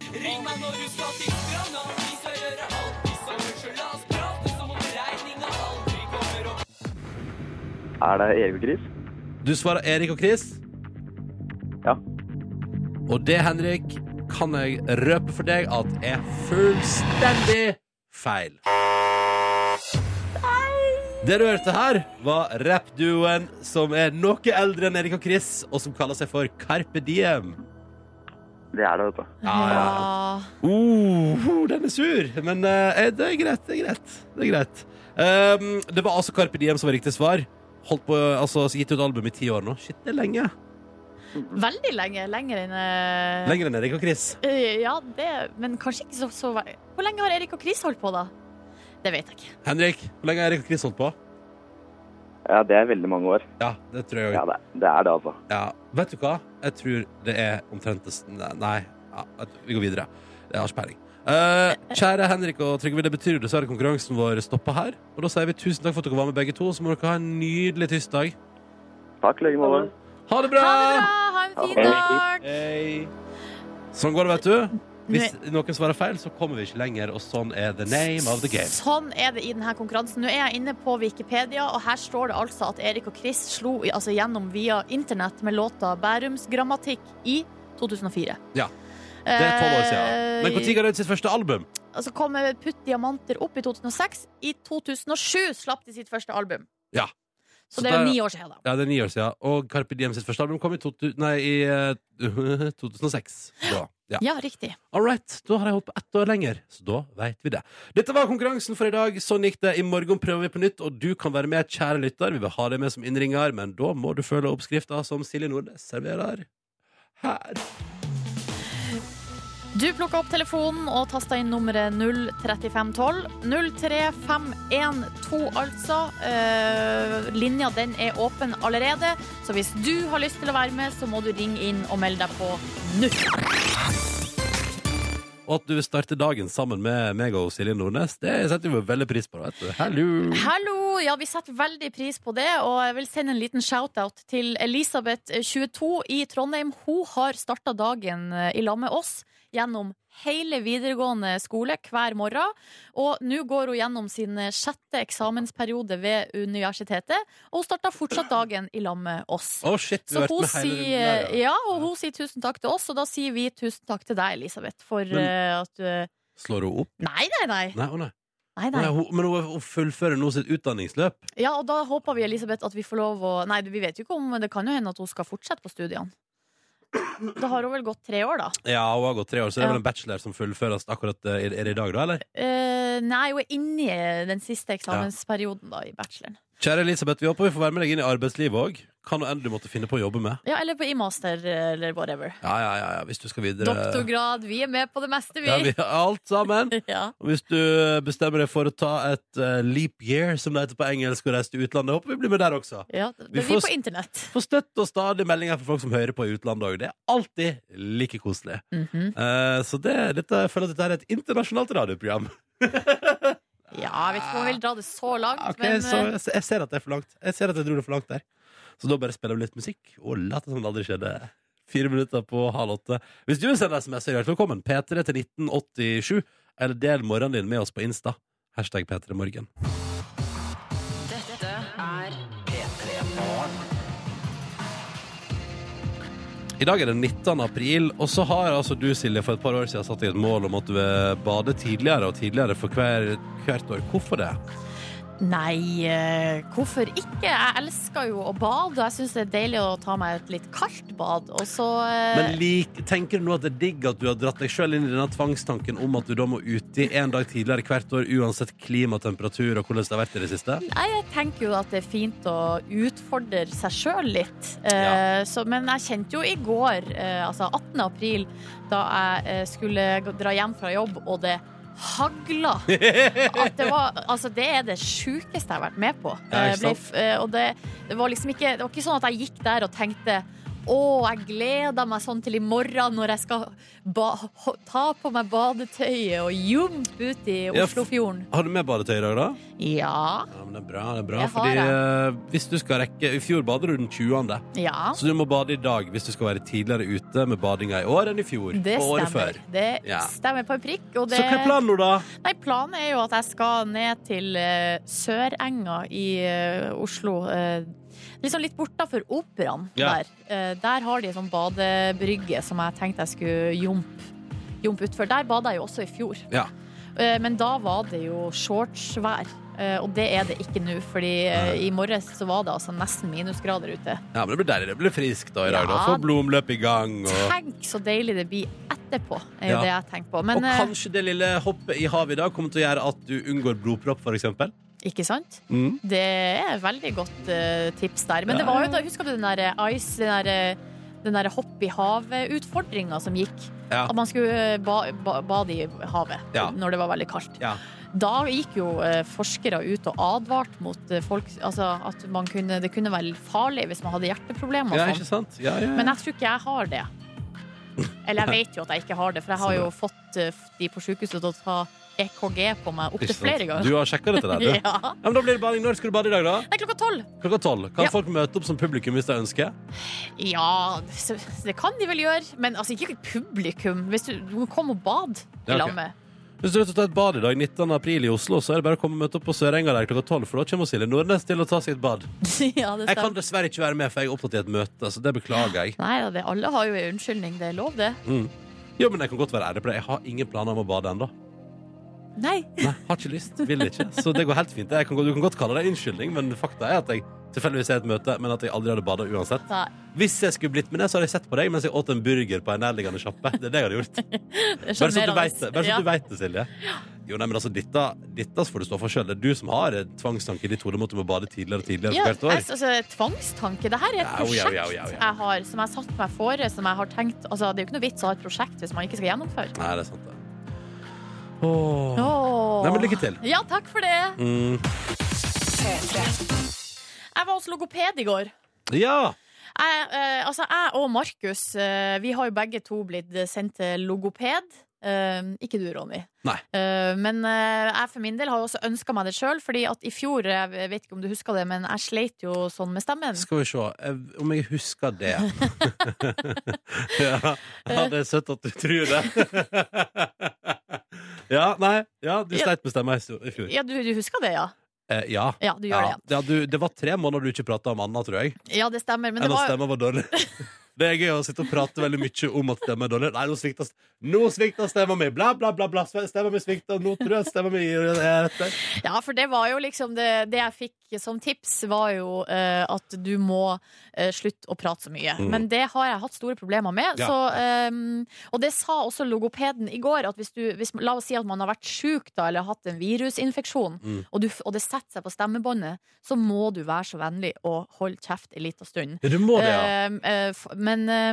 Er det Erik og Chris? Du svarer Erik og Chris. Ja. Og det, Henrik, kan jeg røpe for deg at er fullstendig feil. Det du hørte her, var rappduoen som er noe eldre enn Erik og Chris, og som kaller seg for Carpe Diem. Det er det, vet du. Ja, ja. Uh, den er sur, men eh, det er greit. Det er greit. Det, er greit. Um, det var altså Carpe Diem som var riktig svar. Holdt på, altså Gitt ut album i ti år nå. Shit, det er lenge. Veldig lenge. Lenger enn uh... Lenger enn Erik og Chris. Uh, Ja, det Men kanskje ikke så, så Hvor lenge har Erik og Chris holdt på, da? Det vet jeg ikke. Henrik, hvor lenge har Erik og Chris holdt på? Ja, det er veldig mange år. Ja, det tror jeg Ja, det, det er det, altså. Ja. Vet du hva? Jeg tror det er omtrent Nei, ja, vi går videre. Jeg har ikke peiling. Eh, kjære Henrik og Trygve, det betyr dessverre konkurransen vår stopper her. Og da sier vi tusen takk for at dere var med begge to, så må dere ha en nydelig tirsdag. Takk i like måte. Ha det bra! Ha det bra! Ha en fin dag! Hey. Sånn går det, vet du. Hvis noen svarer feil, så kommer vi ikke lenger, og sånn er the name of the game. Sånn er det i denne konkurransen. Nå er jeg inne på Wikipedia, og her står det altså at Erik og Chris slo altså, gjennom via internett med låta 'Bærums grammatikk' i 2004. Ja, Det er tolv år Eh, siden. Men når ga de ut sitt første album? Så kom Putt diamanter opp i 2006. I 2007 slapp de sitt første album. Ja. Så det er jo ni år siden, da. Ja, det er ni år siden. Og Carpe Diem sitt første album kom i, to, nei, i [LAUGHS] uh, 2006. Da. Ja. Ja, riktig. All right, da har jeg holdt på ett år lenger, så da vet vi det. Dette var konkurransen for i dag. Sånn gikk det. I morgen prøver vi på nytt, og du kan være med, kjære lytter. Vi vil ha deg med som innringer, men da må du følge oppskrifta som Silje Nordnes serverer her. Du plukka opp telefonen og tasta inn nummeret 03512. 03512, altså. Eh, linja den er åpen allerede, så hvis du har lyst til å være med, så må du ringe inn og melde deg på nå. Og at du vil starte dagen sammen med meg og Silje Nordnes, det setter vi veldig pris på. Vet du. Hallo! Hallo! Ja, vi setter veldig pris på det, og jeg vil sende en liten shout-out til Elisabeth, 22, i Trondheim. Hun har starta dagen eh, i lag med oss gjennom hele videregående skole hver morgen. Og nå går hun gjennom sin sjette eksamensperiode ved universitetet, og hun starter fortsatt dagen i lag med oss. Oh shit, Så hun sier, ja. og hun sier tusen takk til oss, og da sier vi tusen takk til deg, Elisabeth, for Men- eh, at du Slår hun opp? Nei, nei, nei. Nei, oh, nei. nei, Nei, nei. men hun, hun fullfører nå sitt utdanningsløp. Ja, og da håper vi, Elisabeth, at vi får lov å Nei, vi vet jo ikke om Det kan jo hende at hun skal fortsette på studiene. Da har hun vel gått tre år, da. Ja, hun har gått tre år, så det er vel en bachelor som fullføres akkurat eh, Er er det i dag, da, eller? Eh, nei, hun er inni den siste eksamensperioden da, i bacheloren. Kjære Elisabeth, vi håper vi får være med deg inn i arbeidslivet òg. Hva nå enn du måtte finne på å jobbe med. Ja, eller på i master, eller whatever. Ja, ja, ja, ja, hvis du skal videre. Doktorgrad. Vi er med på det meste, vi. Ja, vi har alt sammen. [LAUGHS] Ja. Og hvis du bestemmer deg for å ta et uh, leap year, som det heter på engelsk, og reise til utlandet, håper vi blir med der også. Ja, det vi får på internett. får støtt og stadig meldinger fra folk som hører på i utlandet òg. Det er alltid like koselig. Mm -hmm. uh, så det, dette, jeg føler at dette er et internasjonalt radioprogram. Ja, jeg vet ikke om jeg vil dra det så langt, okay, men så eh, jeg, jeg ser at det er for langt. Jeg ser at jeg dro det for langt der. Så da bare spiller vi litt musikk og later som det aldri skjedde. Fire minutter på halv åtte. Hvis du vil sende SMS, er du hjertelig velkommen. P3 til 1987. Eller del morgenen din med oss på Insta. Hashtag P3morgen. Dette er P3 Morgen. I dag er det 19. april, og så har altså du, Silje, for et par år siden satt deg et mål om at du vil bade tidligere og tidligere for hver, hvert år. Hvorfor det? Nei, eh, hvorfor ikke? Jeg elsker jo å bade, og jeg syns det er deilig å ta meg et litt kaldt bad. Og så eh, Men lik, tenker du nå at det er digg at du har dratt deg sjøl inn i denne tvangstanken om at du da må uti en dag tidligere hvert år, uansett klima, temperatur og hvordan det har vært i det siste? Nei, jeg tenker jo at det er fint å utfordre seg sjøl litt. Eh, Ja. så, men jeg kjente jo i går, altså 18. april, da jeg skulle dra hjem fra jobb, og det hagla. [LAUGHS] At det, var, altså, det er det sjukeste jeg har vært med på. Ja, Eh, ble eh, og det, det var liksom ikke Det var ikke sånn at jeg gikk der og tenkte Å, jeg gleder meg sånn til i morgen når jeg skal ta på meg badetøyet og jumpe ut i Ja, Oslofjorden. Har du med badetøy i dag, da? Ja. Ja, men det er bra. det er bra Jeg Fordi eh, hvis du skal rekke I fjor bader du den 20. Ja. Så du må bade i dag hvis du skal være tidligere ute med badinga i år enn i fjor. Det og året stemmer. før. Det Ja. stemmer på en prikk. Det, Så hva er planen nå, da? Nei, planen er jo at jeg skal ned til uh, Sørenga i uh, Oslo. eh, liksom litt bortafor operaen Ja. der. Eh, der har de en sånn badebrygge som jeg tenkte jeg skulle jumpe jump utfor. Der bada jeg jo også i fjor. Ja. Eh, men da var det jo shortsvær. Eh, og det er det ikke nå, fordi i morges så var det altså nesten minusgrader ute. Ja, men Det blir deilig. Det blir friskt da i dag. da Ja. Få blomløp i gang. Og, Tenk så deilig det blir etterpå, er jo det jeg tenker på. Men og kanskje det lille hoppet i havet i dag kommer til å gjøre at du unngår blodpropp, f.eks. ikke sant? Mm. Det er et veldig godt uh, tips der. Men det var jo da, husker du den der ice, den der, eh, den der hopp i havet-utfordringa som gikk? Ja. At man skulle eh, ba, ba, bade i havet Ja. når det var veldig kaldt. Ja. Da gikk jo eh, forskere ut og advarte mot eh, folk Altså at man kunne, det kunne være farlig hvis man hadde hjerteproblemer ja, ikke sånn. sant? Ja, ja. Men jeg tror ikke jeg har det. Eller jeg [LAUGHS] vet jo at jeg ikke har det, for jeg har jo fått eh, de på sykehuset til å ta EKG på meg opptil flere ganger. Du har sjekka dette der, du? [LAUGHS] Ja. Ja, men da blir det bading. Når skal du bade i dag, da? Det er klokka tolv. Klokka tolv. Kan Ja. folk møte opp som publikum hvis de ønsker? Ja, det kan de vel gjøre. Men altså, ikke publikum. Hvis du, du må og bad i lag med. Hvis du vil ta et bad i dag, 19. april i Oslo, så er det bare å komme og møte opp på Sørenga der klokka tolv, for da kommer Silje Nordnes til å ta et bad. [LAUGHS] ja, det Jeg kan dessverre ikke være med, for jeg er opptatt i et møte, så det beklager jeg. Nei det, alle har jo en unnskyldning. Det er lov, det. Mm. Jo, men jeg kan godt være ærlig på det. Jeg har ingen planer om å bade ennå. Nei. Nei, har ikke lyst. Vil ikke. Så det går helt fint. Kan, du kan godt kalle det unnskyldning, men fakta er at jeg tilfeldigvis er et møte, men at jeg aldri hadde bada uansett. Nei. Hvis jeg skulle blitt med det, så hadde jeg sett på deg mens jeg åt en burger på en nærliggende sjappe. Det er det jeg hadde gjort. [LAUGHS] Bare så du veit det, bare så Ja. du vet det Silje. Jo, nei, men altså, dette, dette får du stå for sjøl. Det er du som har tvangstanke i ditt hode om at du må bade tidligere og tidligere Ja, hvert år. altså, tvangstanke. Det her er et prosjekt ja, ja, jeg har, som jeg har satt meg fore. Som jeg har tenkt altså, Det er jo ikke noe vits å ha et prosjekt hvis man ikke skal gjennomføre. Nei, det er sant. Åh. Åh. Nei, men lykke til. Ja, takk for det. Mm. Jeg var hos logoped i går. Ja! Jeg, eh, altså, jeg og Markus eh, Vi har jo begge to blitt sendt til logoped. Eh, ikke du, Ronny. Nei. Eh, men eh, jeg for min del har jo også ønska meg det sjøl. Fordi at i fjor, jeg vet ikke om du husker det, men jeg sleit jo sånn med stemmen. Skal vi se eh, om jeg husker det. [LAUGHS] [LAUGHS] ja. ja, det er søtt at du tror det. [LAUGHS] ja, nei. Ja, du Ja. sleit med stemma i fjor. Ja, du, du husker det, ja? Eh, ja. Ja, du gjør det. ja, du, det var tre måneder du ikke prata om Anna, tror jeg. Ja, det stemmer. Men det at var, stemma var dårlig. [LAUGHS] Det er gøy å sitte og prate veldig mye om at stemmen er dårlig. Nei, nå svikta, nå svikta stemma mi! Bla, bla, bla. bla. Stemma mi svikta. Nå tror jeg stemma mi er rett. ja, for det var jo liksom det, det jeg fikk som tips, var jo uh, at du må uh, slutte å prate så mye. Mm. Men det har jeg hatt store problemer med. Ja. Så, um, og det sa også logopeden i går, at hvis du hvis, La oss si at man har vært sjuk da, eller hatt en virusinfeksjon, Mm. og, du, og det setter seg på stemmebåndet, så må du være så vennlig og holde kjeft en liten stund. Ja, du må det, ja. Eh, f- men eh,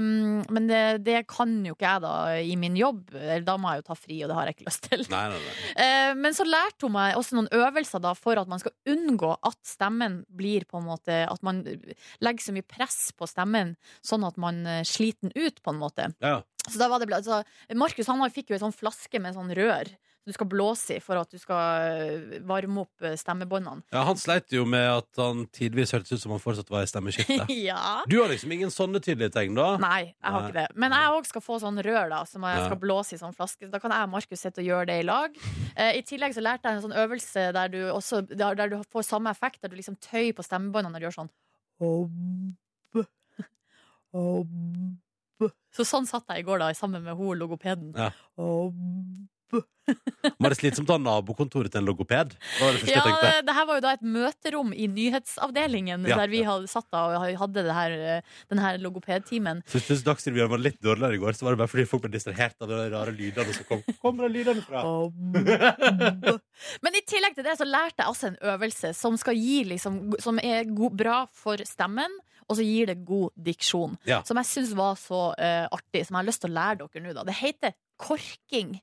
men det, det kan jo ikke jeg da i min jobb. Da må jeg jo ta fri, og det har jeg ikke lyst til. Nei, nei, nei. [LAUGHS] Eh, Men så lærte hun meg også noen øvelser da for at man skal unngå at stemmen blir på en måte At man legger så mye press på stemmen, sånn at man eh, sliter den ut, på en måte. Ja. Så da var det altså, Markus han fikk jo en sånn flaske med sånn rør du skal blåse i for at du skal eh, varme opp eh, stemmebåndene. ja, han sleit jo med at han tidvis hørtes ut som han fortsatt var i stemmeskiftet. [LAUGHS] ja. Du har liksom ingen sånne tydelige tegn, da? Nei, jeg har Nei. ikke det. Men jeg òg skal få sånn rør da som jeg Ja. skal blåse i sånn flaske. Da kan jeg og Markus sitte og gjøre det i lag. Eh, I tillegg så lærte jeg en sånn øvelse der du, også, der, der du får samme effekt, der du liksom tøyer på stemmebåndene når du gjør sånn Ob. Ob. Så sånn satt jeg i går da, sammen med hun logopeden. Ja. Obb. Var det slitsomt å ha nabokontoret til en logoped? Det var det Ja, det her var jo da et møterom i nyhetsavdelingen, Ja, der vi hadde satt da og hadde det her, eh, den her logopedtimen. Så hvis Dagsrevyen var litt dårligere i går, så var det bare fordi folk ble distrahert av de rare lydene som kom. Kommer de lydene fra? Men i tillegg til det så lærte jeg altså en øvelse som, skal gi liksom, som er god, bra for stemmen, og så gir det god diksjon. Ja. Som jeg syns var så uh, artig, som jeg har lyst til å lære dere nå. Da. Det heter korking.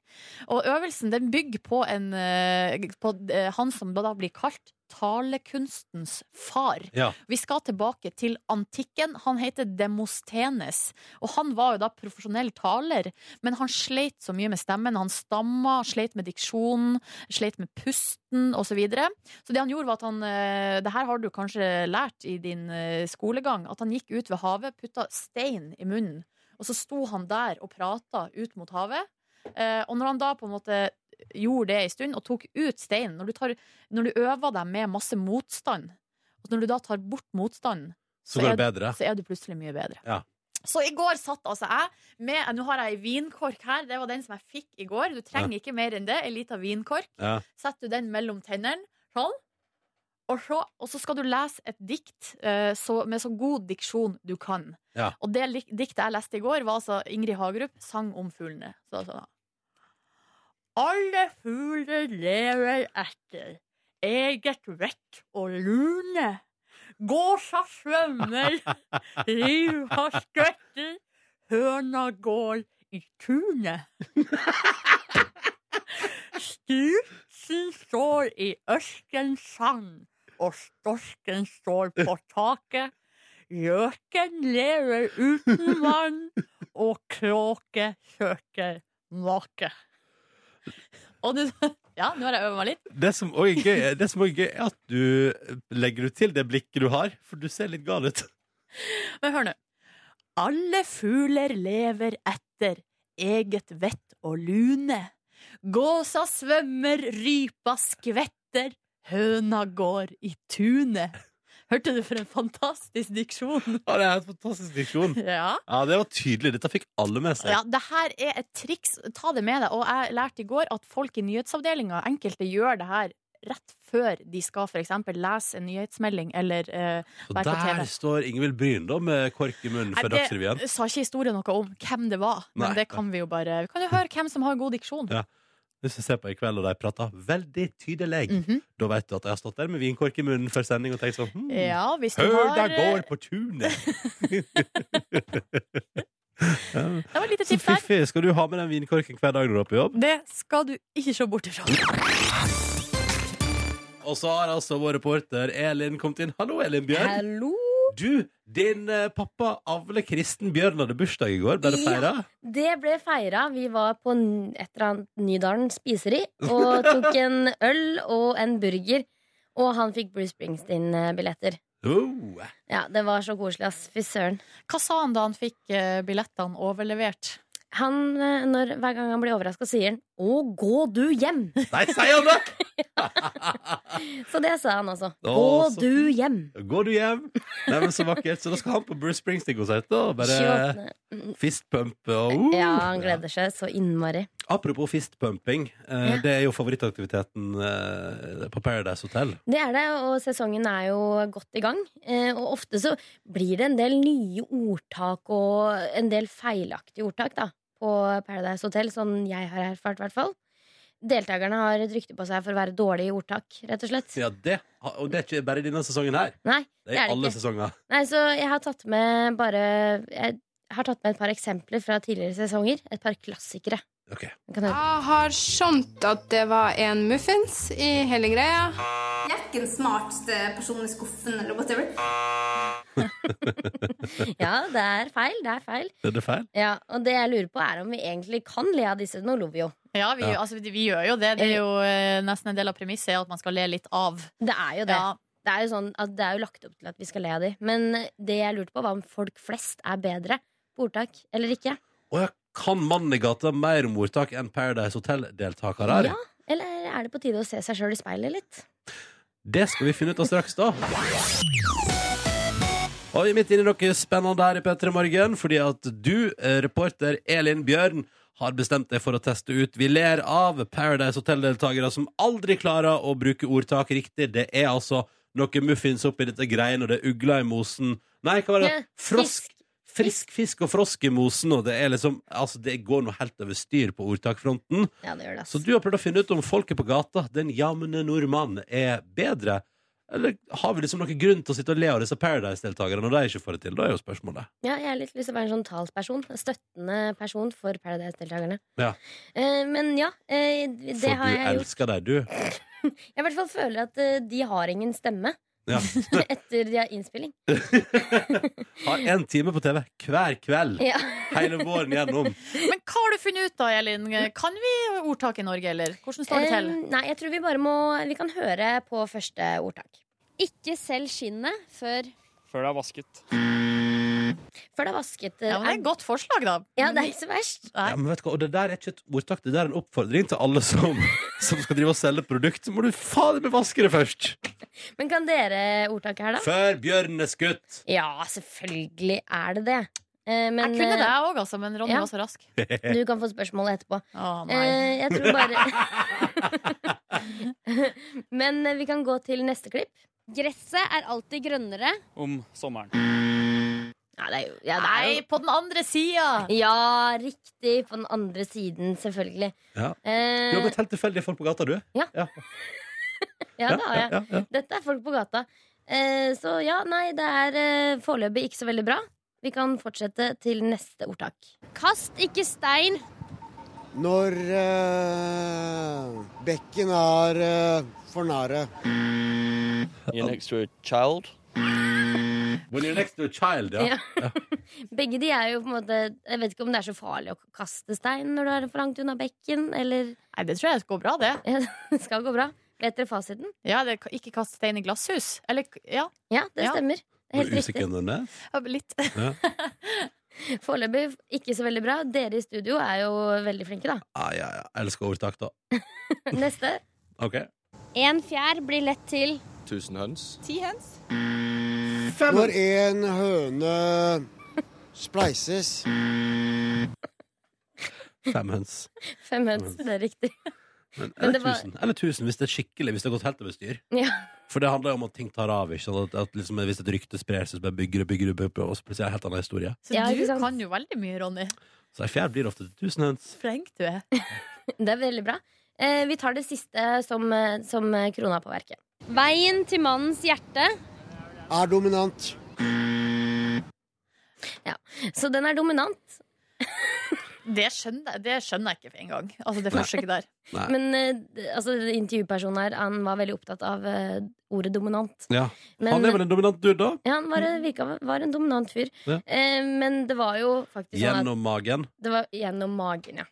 Og øvelsen den bygger på, en, eh, på eh, han som da blir kalt talekunstens far. Ja. Vi skal tilbake til antikken. Han heter Demostenes. Og han var jo da profesjonell taler, men han sleit så mye med stemmen. Han stamma, sleit med diksjonen, sleit med pusten osv. Så, videre. så det han gjorde, var at han eh, Det her har du kanskje lært i din skolegang. At han gikk ut ved havet, putta stein i munnen. Og så sto han der og prata ut mot havet. Eh, og når han da på en måte gjorde det en stund og tok ut steinen Når du, tar, når du øver deg med masse motstand, og når du da tar bort motstanden, Så så, er- så er du plutselig mye bedre. Ja. Så i går satt altså jeg med Nå har jeg ei vinkork her. Det var den som jeg fikk i går. Du trenger ikke mer enn det. Ei lita vinkork. Ja. Setter du den mellom tennene, sånn. Og så, og så skal du lese et dikt uh, så, med så god diksjon du kan. Ja. Og det diktet jeg leste i går, var altså Ingrid Hagerup sang om fuglene. Så, sånn. Alle fugler lever etter eget vett og lune. Gåsa svømmer, [LAUGHS] riva skvetter, høna går i tunet. [LAUGHS] Strutsen står i ørskens sand, og storsken står på taket. Gjøken lever uten vann, og kråke søker make. Og du [LAUGHS] Ja, nå har jeg øvd meg litt. Det som òg er er gøy, er at du legger ut til det blikket du har, for du ser litt gal ut. Men hør nå. Alle fugler lever etter eget vett og lune. Gåsa svømmer, rypa skvetter, høna går i tunet. Hørte du for en fantastisk diksjon? Ja, det er en fantastisk diksjon. [LAUGHS] Ja. Ja, det var tydelig. Dette fikk alle med seg. Ja, det her er et triks. Ta det med deg. Og jeg lærte i går at folk i nyhetsavdelinga, enkelte gjør det her rett før de skal for eksempel lese en nyhetsmelding eller uh, være på TV. der står Ingvild Bryn da med kork i munnen Nei, Dagsrevyen. det sa ikke historien noe om hvem det var, men Nei. det kan vi jo bare Vi kan jo høre hvem som har god diksjon. Ja. Hvis jeg ser på i kveld, og de prater veldig tydelig, Mhm. da vet du at jeg har stått der med vinkork i munnen før sending og tenkt sånn hm, Ja, Høna har der går på tunet! [LAUGHS] ja. Det var et lite tips der. fiffig. Skal du ha med den vinkorken hver dag når du er på jobb? Det skal du ikke se bort ifra. Og så har altså vår reporter Elin kommet inn. Hallo, Elin Bjørn. Hallo! Du, din eh, pappa Avle Kristen Bjørn hadde bursdag i går. Ble det Ja. Det ble feira. Vi var på n- et eller annet Nydalen spiseri og tok en øl og en burger. Og han fikk Bruce Springsteen-billetter. Oh. Ja, det var så koselig, ass. Fy søren. Hva sa han da han fikk eh, billettene overlevert? Han, eh, når, hver gang han blir overraska, sier han 'Å, gå du hjem'. Nei, sier han det?! [LAUGHS] Så det sa han altså. Å, Gå så du hjem. Gå du hjem? Nei, men Så vakkert. Så da skal han på Bruce Springsteen-konsert og bare fistpumpe og uh. Ja, han gleder seg så innmari. Apropos fistpumping. Eh, Ja. Det er jo favorittaktiviteten eh, på Paradise Hotel. Det er det, og sesongen er jo godt i gang. Eh, og ofte så blir det en del nye ordtak og en del feilaktige ordtak da, på Paradise Hotel, sånn jeg har erfart, i hvert fall. Deltakerne har et rykte på seg for å være dårlige i ordtak, rett og slett. Ja, det, Og det er ikke bare denne sesongen her. Nei, Det er, det er alle ikke. sesonger. Nei, så jeg har tatt med bare Jeg har tatt med et par eksempler fra tidligere sesonger. Et par klassikere. Ok. Vi kan høre. Jeg har skjønt at det var en muffins i hele greia. Jeg er ikke den smarteste personen i skuffen eller whatever. [LAUGHS] Ja, det er feil. Det er feil. Er det feil? Ja, Og det jeg lurer på, er om vi egentlig kan le av disse. Nå lo vi jo. Ja, vi, Ja. Altså, vi gjør jo det. Det er jo eh, nesten en del av premisset at man skal le litt av. Det er jo det. Ja. Det er jo sånn at det er jo lagt opp til at vi skal le av de. Men det jeg lurte på, var om folk flest er bedre på ordtak eller ikke. Og jeg kan mannen i gata mer om ordtak enn Paradise Hotel-deltakere? Ja, Eller er det på tide å se seg sjøl i speilet litt? Det skal vi finne ut av straks, da. Og vi er midt inne i noe spennende her i P3 Morgen, fordi at du, eh, reporter Elin Bjørn, har bestemt deg for å teste ut Vi ler av Paradise Hotel-deltakere som aldri klarer å bruke ordtak riktig. Det er altså noe muffins oppi dette greiene, og det er ugler i mosen. Nei, hva var det? Frosk. Frisk fisk og frosk i mosen, og det er liksom Altså, det går noe helt over styr på ordtakfronten. Ja, det gjør det. Så du har prøvd å finne ut om folket på gata, den jamne nordmann, er bedre Eller har vi liksom noen grunn til å sitte og le av disse Paradise-deltakerne når de ikke får det til? Da er jo spørsmålet. Ja, jeg har litt lyst til å være en sånn talsperson. En støttende person for Paradise-deltakerne. Ja. Eh, men ja, eh, det For har jeg gjort. For du elsker deg, du. [LAUGHS] Jeg i hvert fall føler at eh, de har ingen stemme Ja. [LAUGHS] etter de har innspilling. [LAUGHS] Har én time på TV hver kveld Ja. hele våren gjennom. [LAUGHS] Men hva har du funnet ut da, Elin? Kan vi ordtak i Norge, eller? Hvordan står det til? Eh, nei, jeg tror vi bare må Vi kan høre på første ordtak. Ikke selg skinnet før Før det er vasket. Før det er vasket. eh, Ja, men det er et godt forslag, da. Ja, det er ikke så verst. Nei. Ja, men vet du hva, og Det der er ikke et ordtak, det der er en oppfordring til alle som, [LAUGHS] som skal drive og selge produkt. Så må du fader meg vaske det først! Men kan dere ordtaket her, da? Før bjørnen er skutt. Ja, selvfølgelig er det det. Eh, men, Jeg kunne det, eh, jeg òg, altså, men Ronny ja. var så rask. [LAUGHS] Du kan få spørsmålet etterpå. Å, nei. Eh, jeg tror bare [LAUGHS] Men eh, vi kan gå til neste klipp. Gresset er alltid grønnere. Om sommeren. Ja, det er jo, ja, det er Nei, på den andre sida! Ja, riktig. På den andre siden, selvfølgelig. Ja. Eh, Du har blitt helt tilfeldige folk på gata, du. Ja. Ja. [LAUGHS] ja, det har jeg. ja, ja. Dette er folk på gata. Eh, så ja, nei, det er eh, foreløpig ikke så veldig bra. Vi kan fortsette til neste ordtak. Kast ikke stein. Når eh, bekken er eh, for nære. You're next to a child. When you're next to a child, ja. [LAUGHS] Ja. Begge de er jo på en måte Jeg vet ikke om det er så farlig å kaste stein når du er for langt unna bekken, eller Nei, det tror jeg skal gå bra, det. [LAUGHS] ja, Det skal gå bra. Vet dere fasiten? Ja, det Ikke kast stein i glasshus. Eller, ja, Ja, det Ja. stemmer. Det er Helt riktig. ja, litt. Ja. [LAUGHS] Foreløpig ikke så veldig bra. Dere i studio er jo veldig flinke, da. Ah, ja, ja. Elsker ordtak, da. Neste. OK. En fjær blir lett til Tusen høns. ti høns. Når en høne spleises. Fem høns. Fem høns, det er riktig. Men, Men eller, det var- tusen. eller tusen, hvis det er skikkelig. Hvis det har gått helt over styr. Ja. For det handler jo om at ting tar av. Ikke? At, at liksom, hvis et rykte sprer seg, så bare bygger det, bygger det, bygger det, og så plutselig er det en helt annen historie. Så Ja, du kan jo veldig mye, Ronny. Så ei fjær blir ofte til tusen høns. Flink du er. [LAUGHS] Det er veldig bra. Eh, vi tar det siste som, eh, som eh, krona på verket. Veien til mannens hjerte. Er dominant. Ja, Så den er dominant. [LAUGHS] Det skjønner, jeg- det skjønner jeg ikke engang. Altså, det forsøket der. Nei. Men eh, altså, intervjupersonen her Han var veldig opptatt av uh, ordet dominant. Ja. Men- Han er vel en dominant dude, da? Ja, han var, virka, var en dominant fyr. Ja. Uh, men det var jo faktisk sånn at Gjennom magen. Det var gjennom magen, ja.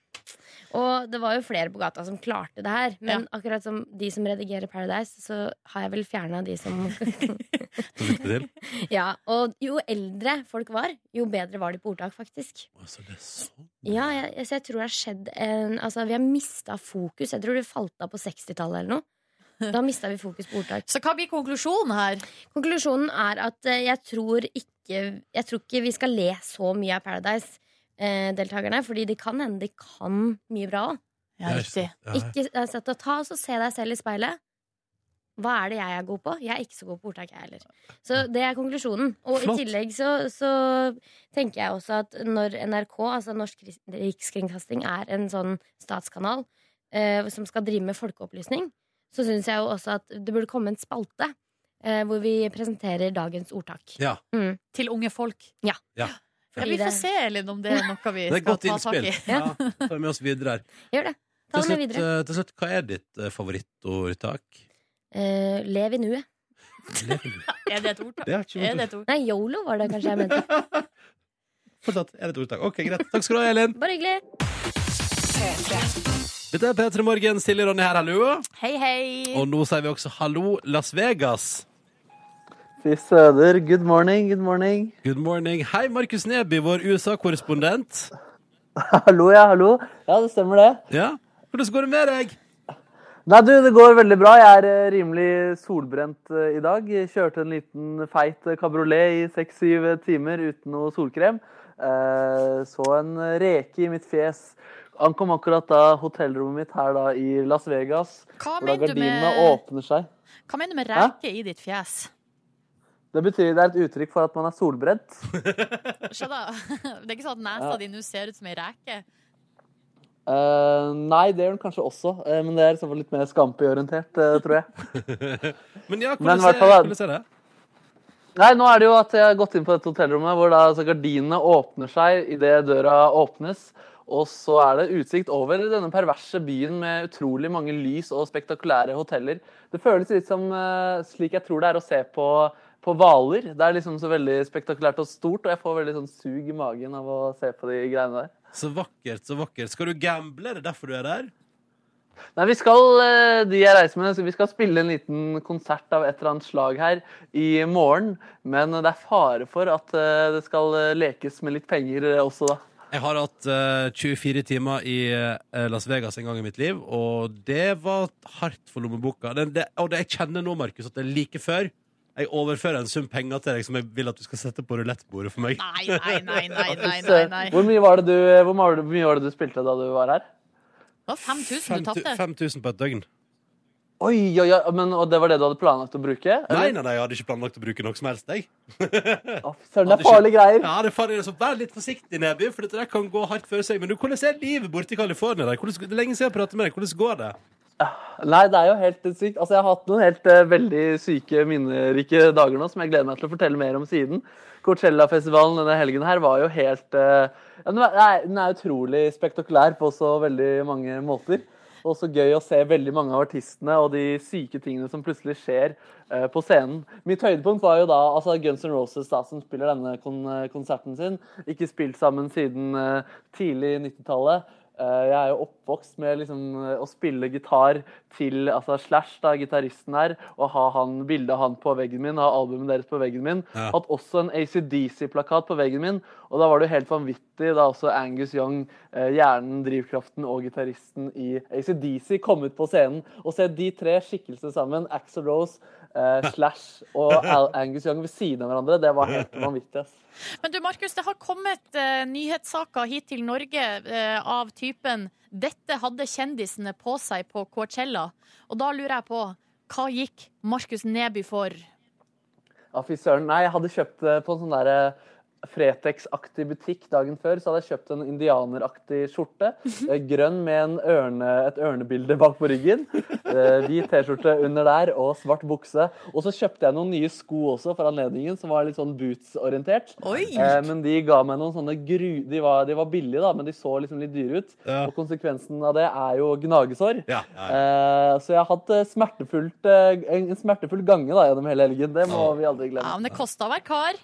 Og det var jo flere på gata som klarte det her. Men akkurat som de som redigerer Paradise, så har jeg vel fjerna de som. [LAUGHS] [LAUGHS] Ja, Og jo eldre folk var, jo bedre var de på ordtak, faktisk. Altså, det er sånn. Ja, jeg, så jeg tror det har skjedd en Altså, vi har mista fokus. Jeg tror det falt av på 60-tallet eller noe. Da mista vi fokus på ordtak. Så hva blir konklusjonen her? Konklusjonen er at eh, jeg tror ikke Jeg tror ikke vi skal le så mye av Paradise-deltakerne, fordi det kan hende de kan mye bra òg. Ja, riktig. Ikke eh, sett å ta og se deg selv i speilet. Hva er det jeg er god på? Jeg er ikke så god på ordtak, jeg heller. Så det er konklusjonen. Og Flott. i tillegg så, så tenker jeg også at når NRK, altså Norsk Rikskringkasting, er en sånn statskanal eh, som skal drive med folkeopplysning, så syns jeg jo også at det burde komme en spalte eh, hvor vi presenterer dagens ordtak. Ja. Mm. Til unge folk? Ja. Ja. Ja, vi får se Elin, om det er noe vi [LAUGHS] Det er et skal godt ta tak innspill. i. Ja. Ta med oss videre her. Gjør det. Ta Til det med slutt, videre. eh, til slutt, hva er ditt eh, favorittordtak? Uh, lev i nuet. [LAUGHS] Er det et ordtak? Det er Er det et ord? Nei, yolo var det kanskje jeg mente. [LAUGHS] Fortsatt er det et ordtak. Ok, greit. Takk skal du ha, Elin. Bare hyggelig. Dette er P3 Morgen. Silje Ronny her, hallo. Hei, hei. Og nå sier vi også hallo, Las Vegas. Fy søder. Good morning, good morning. Good morning. Hei, Markus Neby, vår USA-korrespondent. Hallo, ja, hallo. Ja, det stemmer det. Ja, Hvordan går det med deg? Nei, du, det går veldig bra. Jeg er eh, rimelig solbrent eh, i dag. Kjørte en liten feit eh, kabriolet i seks-syv timer uten noe solkrem. Eh, Så en reke i mitt fjes. Ankom akkurat da hotellrommet mitt her da i Las Vegas. Hva hvor da gardinene med- åpner seg. Hva mener du med Hæ? reke i ditt fjes? Det betyr det er et uttrykk for at man er solbrent. [LAUGHS] Se da. Det er ikke sånn at nesa Ja. di nå ser ut som ei reke. Uh, nei, det gjør den kanskje også, uh, men det er i så fall litt mer Scampi-orientert, eh, tror jeg. [LAUGHS] Men ja, hvordan, ser, er, er det? Nei, nå er det jo at jeg har gått inn på dette hotellrommet hvor da altså, gardinene åpner seg idet døra åpnes. Og så er det utsikt over denne perverse byen med utrolig mange lys og spektakulære hoteller. Det føles litt som uh, slik jeg tror det er å se på på Hvaler. Det er liksom så veldig spektakulært og stort, og jeg får veldig sånn sug i magen av å se på de greiene der. Så vakkert, så vakkert. Skal du gamble? Er det derfor du er der? Nei, vi skal, eh, de jeg reiser med, vi skal spille en liten konsert av et eller annet slag her i morgen. Men det er fare for at eh, det skal eh, lekes med litt penger også da. Jeg har hatt eh, 24 timer i Las Vegas en gang i mitt liv, og det var hardt for lommeboka. Det, det, og det, jeg kjenner nå, Markus, at det er like før jeg overfører en sum penger til deg som jeg vil at du skal sette på rulettbordet for meg. Nei, nei, nei, nei, nei, nei, nei. Hvor mye var det du, hvor mye var det- hvor mye var det du spilte da du var her? Det var 5000 du tapte. 5000 på et døgn. Oi, oi, oi, men, og det var det du hadde planlagt å bruke? Nei, nei, nei, jeg hadde ikke planlagt å bruke noe som helst, jeg. Søren, det er farlige greier. Ja, det er farlig. Så vær litt forsiktig, Neby, for dette der kan gå hardt før seg. Men du, hvordan er livet borte i California? Hvordan, det er lenge siden jeg pratet med deg. Hvordan går det? Nei, det er jo helt sykt. Altså, jeg har hatt noen helt uh, veldig syke, minnerike dager nå som jeg gleder meg til å fortelle mer om siden. Coachella-festivalen denne helgen her var jo helt uh, den, er, den er utrolig spektakulær på så veldig mange måter. Og så gøy å se veldig mange av artistene og de syke tingene som plutselig skjer uh, på scenen. Mitt høydepunkt var jo da altså Guns N' Roses da, som spiller denne kon konserten sin. Ikke spilt sammen siden tidlig 90-tallet. Eh, jeg er jo oppvokst med liksom, eh, å spille gitar til altså Slash, da, gitaristen her, og ha han, bildet av han på veggen min, ha albumet deres på veggen min. Ja. Hatt også en ACDC-plakat på veggen min, og da var det jo helt vanvittig da også Angus Young, eh, hjernen, drivkraften og gitaristen i ACDC, kom ut på scenen. Og se de tre skikkelsene sammen, Axel Rose, eh, Slash og Al Angus Young ved siden av hverandre, det var helt vanvittig. ass. Men du, Markus, det har kommet eh, nyhetssaker hit til Norge eh, av typen 'Dette hadde kjendisene på seg på Coachella'. Og da lurer jeg på, hva gikk Markus Neby for? Ja, fy søren. Nei, jeg hadde kjøpt det på en sånn derre Fretex-aktig butikk dagen før, så hadde jeg kjøpt en indianeraktig skjorte. eh, Grønn med en ørne, et ørnebilde bak på ryggen. eh, Hvit T-skjorte under der og svart bukse. Og så kjøpte jeg noen nye sko også for anledningen, som var litt sånn boots-orientert. Eh, Men de ga meg noen sånne gru... De var, de var billige, da, men de så liksom litt dyre ut. Ja. Og konsekvensen av det er jo gnagesår. Ja, ja, Eh, Så jeg har hatt smertefullt, en en smertefull gange da, gjennom hele helgen. Det må vi aldri glemme. Ja, men det kosta å være kar.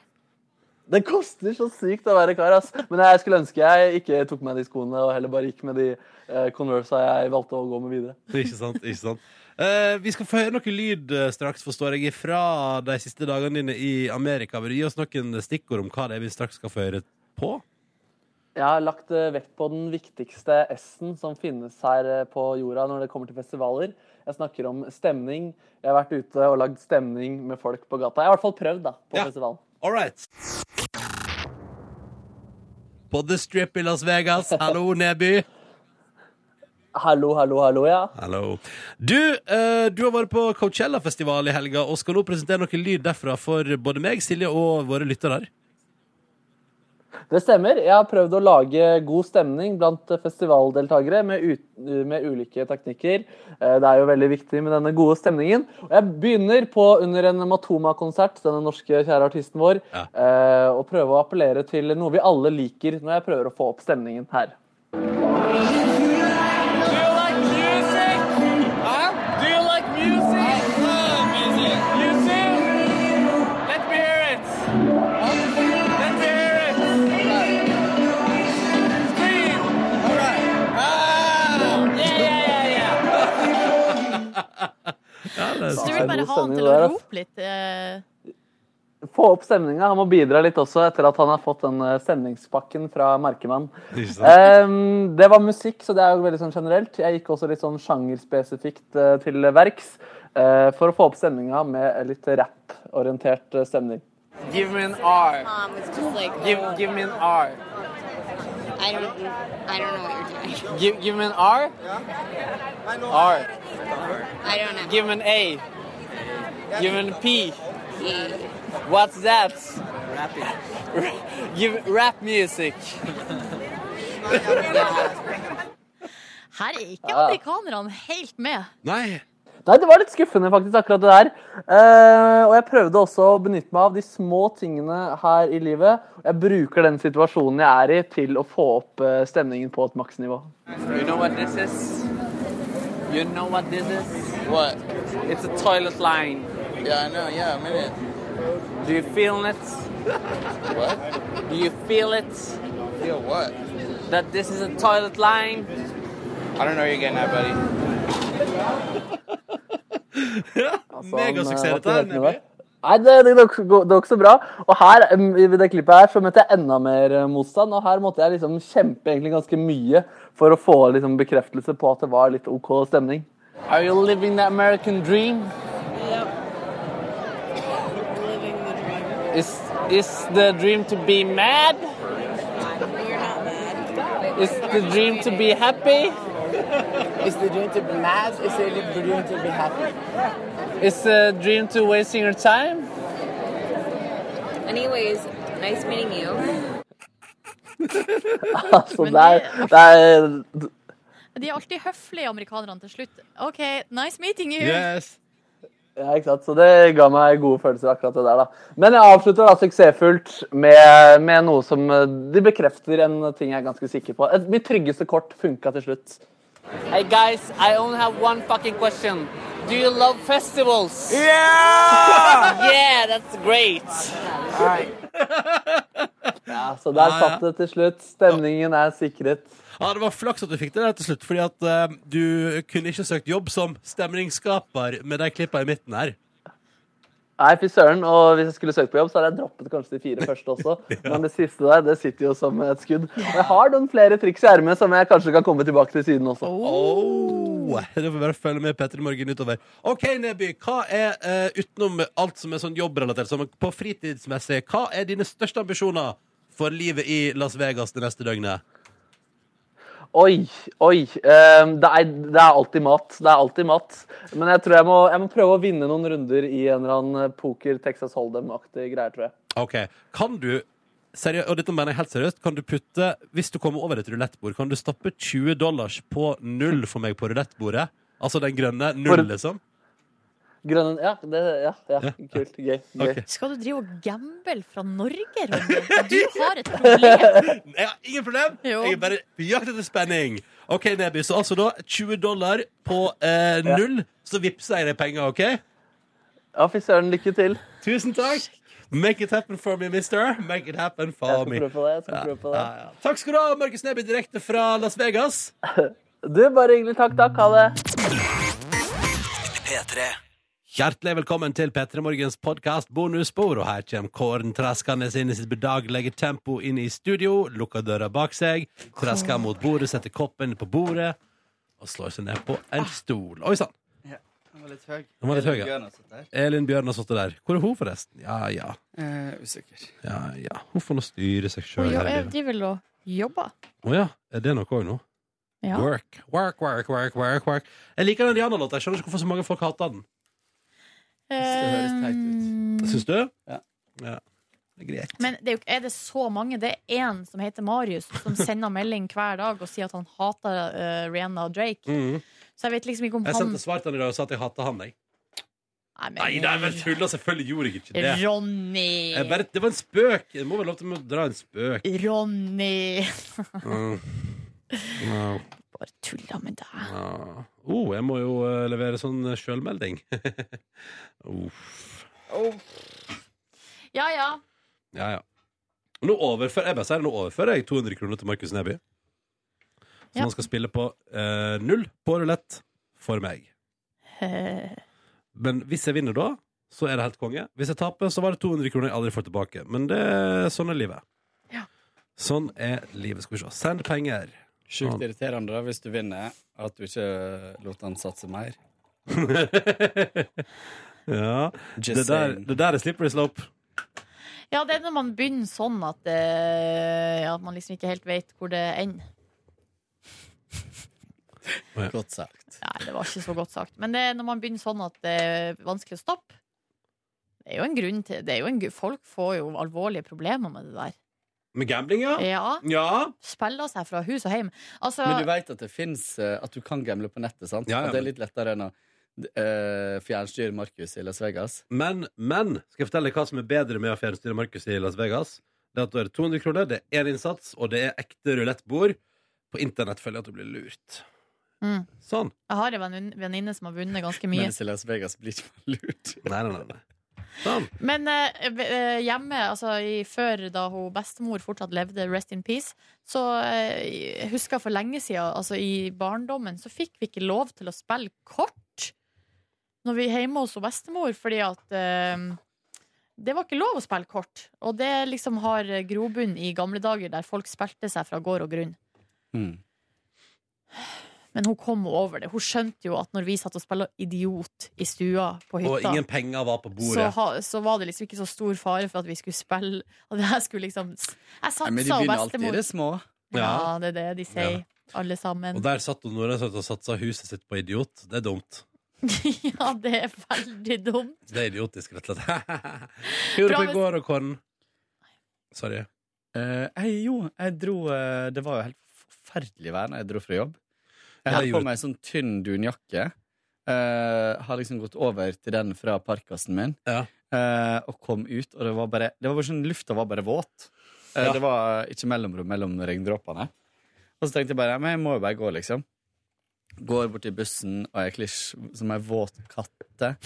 Det koster så sykt å være kar, ass. Men jeg skulle ønske jeg ikke tok med de skoene og heller bare gikk med de eh, Conversa jeg valgte å gå med videre. [LAUGHS] Ikke sant, ikke sant. Uh, vi skal få høre noe lyd eh, straks, forstår jeg, fra de siste dagene dine i Amerika. Vil du gi oss noen stikkord om hva det er vi straks skal få høre på? Jeg har lagt vekt på den viktigste S-en som finnes her på jorda når det kommer til festivaler. Jeg snakker om stemning. Jeg har vært ute og lagd stemning med folk på gata. Jeg har i hvert fall prøvd da, på Ja. festivalen. All right. På The Strip i Las Vegas. Hallo, Neby. Hallo, hallo, hallo, ja. Hallo. Du, eh, du har vært på Coachella-festival i helga og skal nå presentere noe lyd derfra for både meg, Silje og våre lyttere. Det stemmer. Jeg har prøvd å lage god stemning blant festivaldeltakere med, med ulike teknikker. Eh, Det er jo veldig viktig med denne gode stemningen. Og jeg begynner på under en Matoma-konsert, denne norske kjære artisten vår, ja. å prøve å appellere til noe vi alle liker når jeg prøver å få opp stemningen her. Så du vil bare ha han til å rope litt? eh, Få opp stemninga. Han må bidra litt også etter at han har fått den eh, stemningspakken fra Merkemann. Ehm, det var musikk, så det er jo veldig sånn generelt. Jeg gikk også litt sånn sjangerspesifikt eh, til verks eh, for å få opp stemninga med litt rapporientert stemning. Give me an R. Give, give me an R. I don't I don't know what you're doing. Give, give him an R. R. I don't know. Give him an A. Give him an P. P. What's that? [LAUGHS] Give rap music. [LAUGHS] [LAUGHS] Her er ikke Ja. amerikanerne helt med. Nei. Nei, det var litt skuffende faktisk, akkurat det der. Eh, og jeg prøvde også å benytte meg av de små tingene her i livet. Jeg bruker den situasjonen jeg er i, til å få opp eh, stemningen på et maksnivå. You know what this is? You know what this is? What? It's a toilet line. Yeah, I know. Yeah, I'm in it. Do you feel it? what? Do you feel it? Feel what? That this is a toilet line? I don't know where you're getting at, buddy. Altså, Megasuksess, eh, dette her. Nei, det, det, det, går- det går ikke så bra. Og her, i det klippet her så møtte jeg enda mer eh, motstand. Og her måtte jeg liksom kjempe egentlig ganske mye for å få liksom bekreftelse på at det var litt OK stemning. Are you living the American dream? Is is the dream to be mad? Is the dream to be happy? Is the dream to be mad? Is the dream to be happy? Is the dream to wasting your time? Anyways, nice meeting you. [LAUGHS] altså, det er, det er De er alltid høflige, amerikanerne, til slutt. OK, nice meeting you. Ja, ikke sant? Så det ga meg gode følelser, akkurat det der. da. Men jeg avslutter da suksessfullt med, med noe som eh, de bekrefter en ting jeg er ganske sikker på. Et, mitt tryggeste kort funka til slutt. Hey guys, I only have one fucking question. Do you love festivals? Yeah! yeah, that's great. [LAUGHS] Ja, Så der satt det til slutt. Stemningen er sikret. Ja, Det var flaks at du fikk det der til slutt, fordi at uh, du kunne ikke søkt jobb som stemningsskaper med de klippa i midten her. Nei, fy søren. Og hvis jeg skulle søkt på jobb, så hadde jeg droppet kanskje de fire første også. [LAUGHS] Men det siste der, det sitter jo som et skudd. Og jeg har noen flere triks i ermet som jeg kanskje kan komme tilbake til siden også. Oh. Det får bare følge med Petter i Morgen utover. OK, Neby, hva er uh, utenom alt som er sånn jobbrelatert, som på fritidsmessig, hva er dine største ambisjoner for livet i Las Vegas det neste døgnet? Oi, oi. ehm, det, er, det er alltid mat. Det er alltid mat. Men jeg tror jeg må, jeg må prøve å vinne noen runder i en eller annen poker Texas Hold'em-aktig greier, tror jeg. OK. Kan du seriøst, og dette mener jeg helt seriøst, kan du putte, hvis du kommer over et rulettbord, kan du stappe 20 dollars på null for meg på rulettbordet? Altså den grønne null, liksom? Grønnen Ja, det, ja, ja. kult. Gøy. gøy. Okay. Skal du drive og gamble fra Norge, Ronny? Du har et problem. [LAUGHS] Jeg har ingen problem. Jo. Jeg er bare på jakt etter spenning. OK, Neby, så altså da 20 dollar på eh, null, så vippser jeg deg penger, OK? Ja, fy søren. Lykke til. Tusen takk. Make it happen for me, mister. Make it happen for Jeg skal me. prøve på det. Jeg skal Ja, prøve på det. ja, ja. Takk skal du ha, Markus Neby, direkte fra Las Vegas. [LAUGHS] Du, bare hyggelig. Takk, takk. Ha det. P3. Hjertelig velkommen til P3 Morgens podkast bonusspor. Og her kommer Kåren traskende inn i sitt bedagelige tempo inn i studio. Lukker døra bak seg, trasker mot bordet, setter koppen på bordet og slår seg ned på en stol. Oi sann! Den var litt høy. Den var litt høy, Elin ja. Bjørn har sittet der. Elin Bjørn har sittet der. Hvor er hun, forresten? Ja, ja. Eh, usikker. ja, ja. Hun får nå styre seg sjøl. jo, jeg driver og jobber. Å ja. Er det noe òg nå? Ja. Work, work, work, work, work, work. Jeg liker den Rihanna-låta. Jeg skjønner ikke hvorfor så mange folk hater den. Det høres teit ut. Syns du? Ja. ja. Det er greit. Men det er, jo, er det så mange? Det er én som heter Marius, som sender melding hver dag og sier at han hater uh, Rihanna og Drake. Mhm. Så jeg vet liksom ikke om Jeg han sendte svar til han i dag og sa at jeg hater han. Jeg. Nei, men- Nei, det er vel tulla. Selvfølgelig gjorde jeg ikke det. Ronny! Bare, det var en spøk. Jeg må vel lov til å dra en spøk. Ronny! Mm. [LAUGHS] Ja. Bare tulla med deg. Ja. Oh, jeg må jo eh, levere sånn sjølmelding. [LAUGHS] Uff. Ja ja. Ja, ja. Nå overfører jeg bare sier, nå overfører jeg 200 kroner til Markus Neby. Så Ja. han skal spille på eh, null på rulett for meg. Eh, Men hvis jeg vinner da, så er det helt konge. Hvis jeg taper, så var det 200 kroner jeg aldri får tilbake. Men det, sånn er livet. Ja. Sånn er livet. Skal vi se. Send penger. Sjukt irriterende da, hvis du vinner, at du ikke lot han satse mer. [LAUGHS] ja. Just Det der, det der er slippery slope. Ja, det er når man begynner sånn at, eh, at man liksom ikke helt vet hvor det ender. Godt sagt. Nei, det var ikke så godt sagt. Men det er når man begynner sånn at det er vanskelig å stoppe. Det er jo en grunn til det er jo en, Folk får jo alvorlige problemer med det der. Med gambling, ja? Ja. Ja. Spiller seg fra hus og hjem. Altså, Men du vet at det fins At du kan gamble på nettet, sant? Ja, ja, At det er litt lettere enn å uh, fjernstyre Markus i Las Vegas. Men, men skal jeg fortelle deg hva som er bedre med å fjernstyre Markus i Las Vegas? Det er at da er det 200 kroner, det er én innsats, og det er ekte rulettbord. På internett føler jeg at du blir lurt. mm. Sånn. Jeg har en vennin- venninne som har vunnet ganske mye. Mens i Las Vegas blir ikke man lurt. Nei, nei, nei, nei. Men eh, eh, hjemme, altså i, før da hun bestemor fortsatt levde, rest in peace, så eh, husker jeg for lenge siden, altså i barndommen, så fikk vi ikke lov til å spille kort når vi er hjemme hos bestemor, fordi at eh, det var ikke lov å spille kort. Og det liksom har grobunn i gamle dager der folk spilte seg fra gård og grunn. Mm. Men hun kom over det. Hun skjønte jo at når vi satt og spilte idiot i stua på hytta Og ingen penger var på så, bordet. ha, så var det liksom ikke så stor fare for at vi skulle spille. at det her skulle liksom Jeg satsa, bestemor. men de begynner alltid i det små. Ja, det er det de sier, alle sammen. Og der satt hun Nora og satsa huset sitt på idiot. Det er dumt. [LAUGHS] ja, det er veldig dumt. Det er idiotisk, rett og slett. Hva [LAUGHS] gjorde du i går, og Kåren? Sorry. Uh, jeg, jo, jeg dro uh, Det var jo helt forferdelig vær når jeg dro fra jobb. Jeg Ja, hadde på meg en sånn tynn dunjakke. Uh, har liksom gått over til den fra parkasen min. Eh, og kom ut, og det var bare Det var bare sånn, Lufta var bare våt. Uh, Ja. Det var ikke mellomrom mellom regndråpene. Og så tenkte jeg bare Men jeg må jo bare gå, liksom. Går bort til bussen, og jeg klisj som ei våt katte.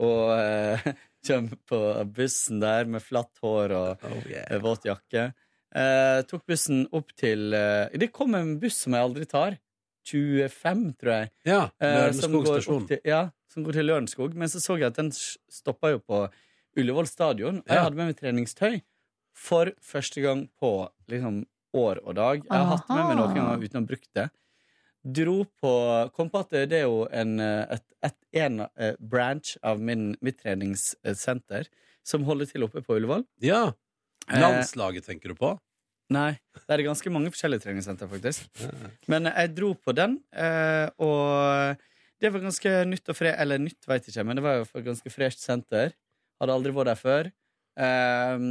Og [LAUGHS] kommer på bussen der med flatt hår og eh, våt jakke. Eh, tok bussen opp til eh, Det kom en buss som jeg aldri tar. 25, tror jeg. Ja, Eh, som går. Til, ja, som går til Lørenskog. Men så så jeg at den stoppa jo på Ullevål stadion. Og Ja. jeg hadde med meg treningstøy for første gang på liksom, år og dag. Jeg har hatt med meg noen ganger uten å ha brukt det. Dro på Kom på at det er jo en, et, et, en branch av min, mitt treningssenter som holder til oppe på Ullevål. Ja. Eh, Landslaget tenker du på? Nei. Det er ganske mange forskjellige treningssenter, faktisk. Men jeg dro på den, eh, og det var ganske nytt og fre... Eller nytt, veit ikke, men det var jo et ganske fresht senter. Hadde aldri vært der før. Eh,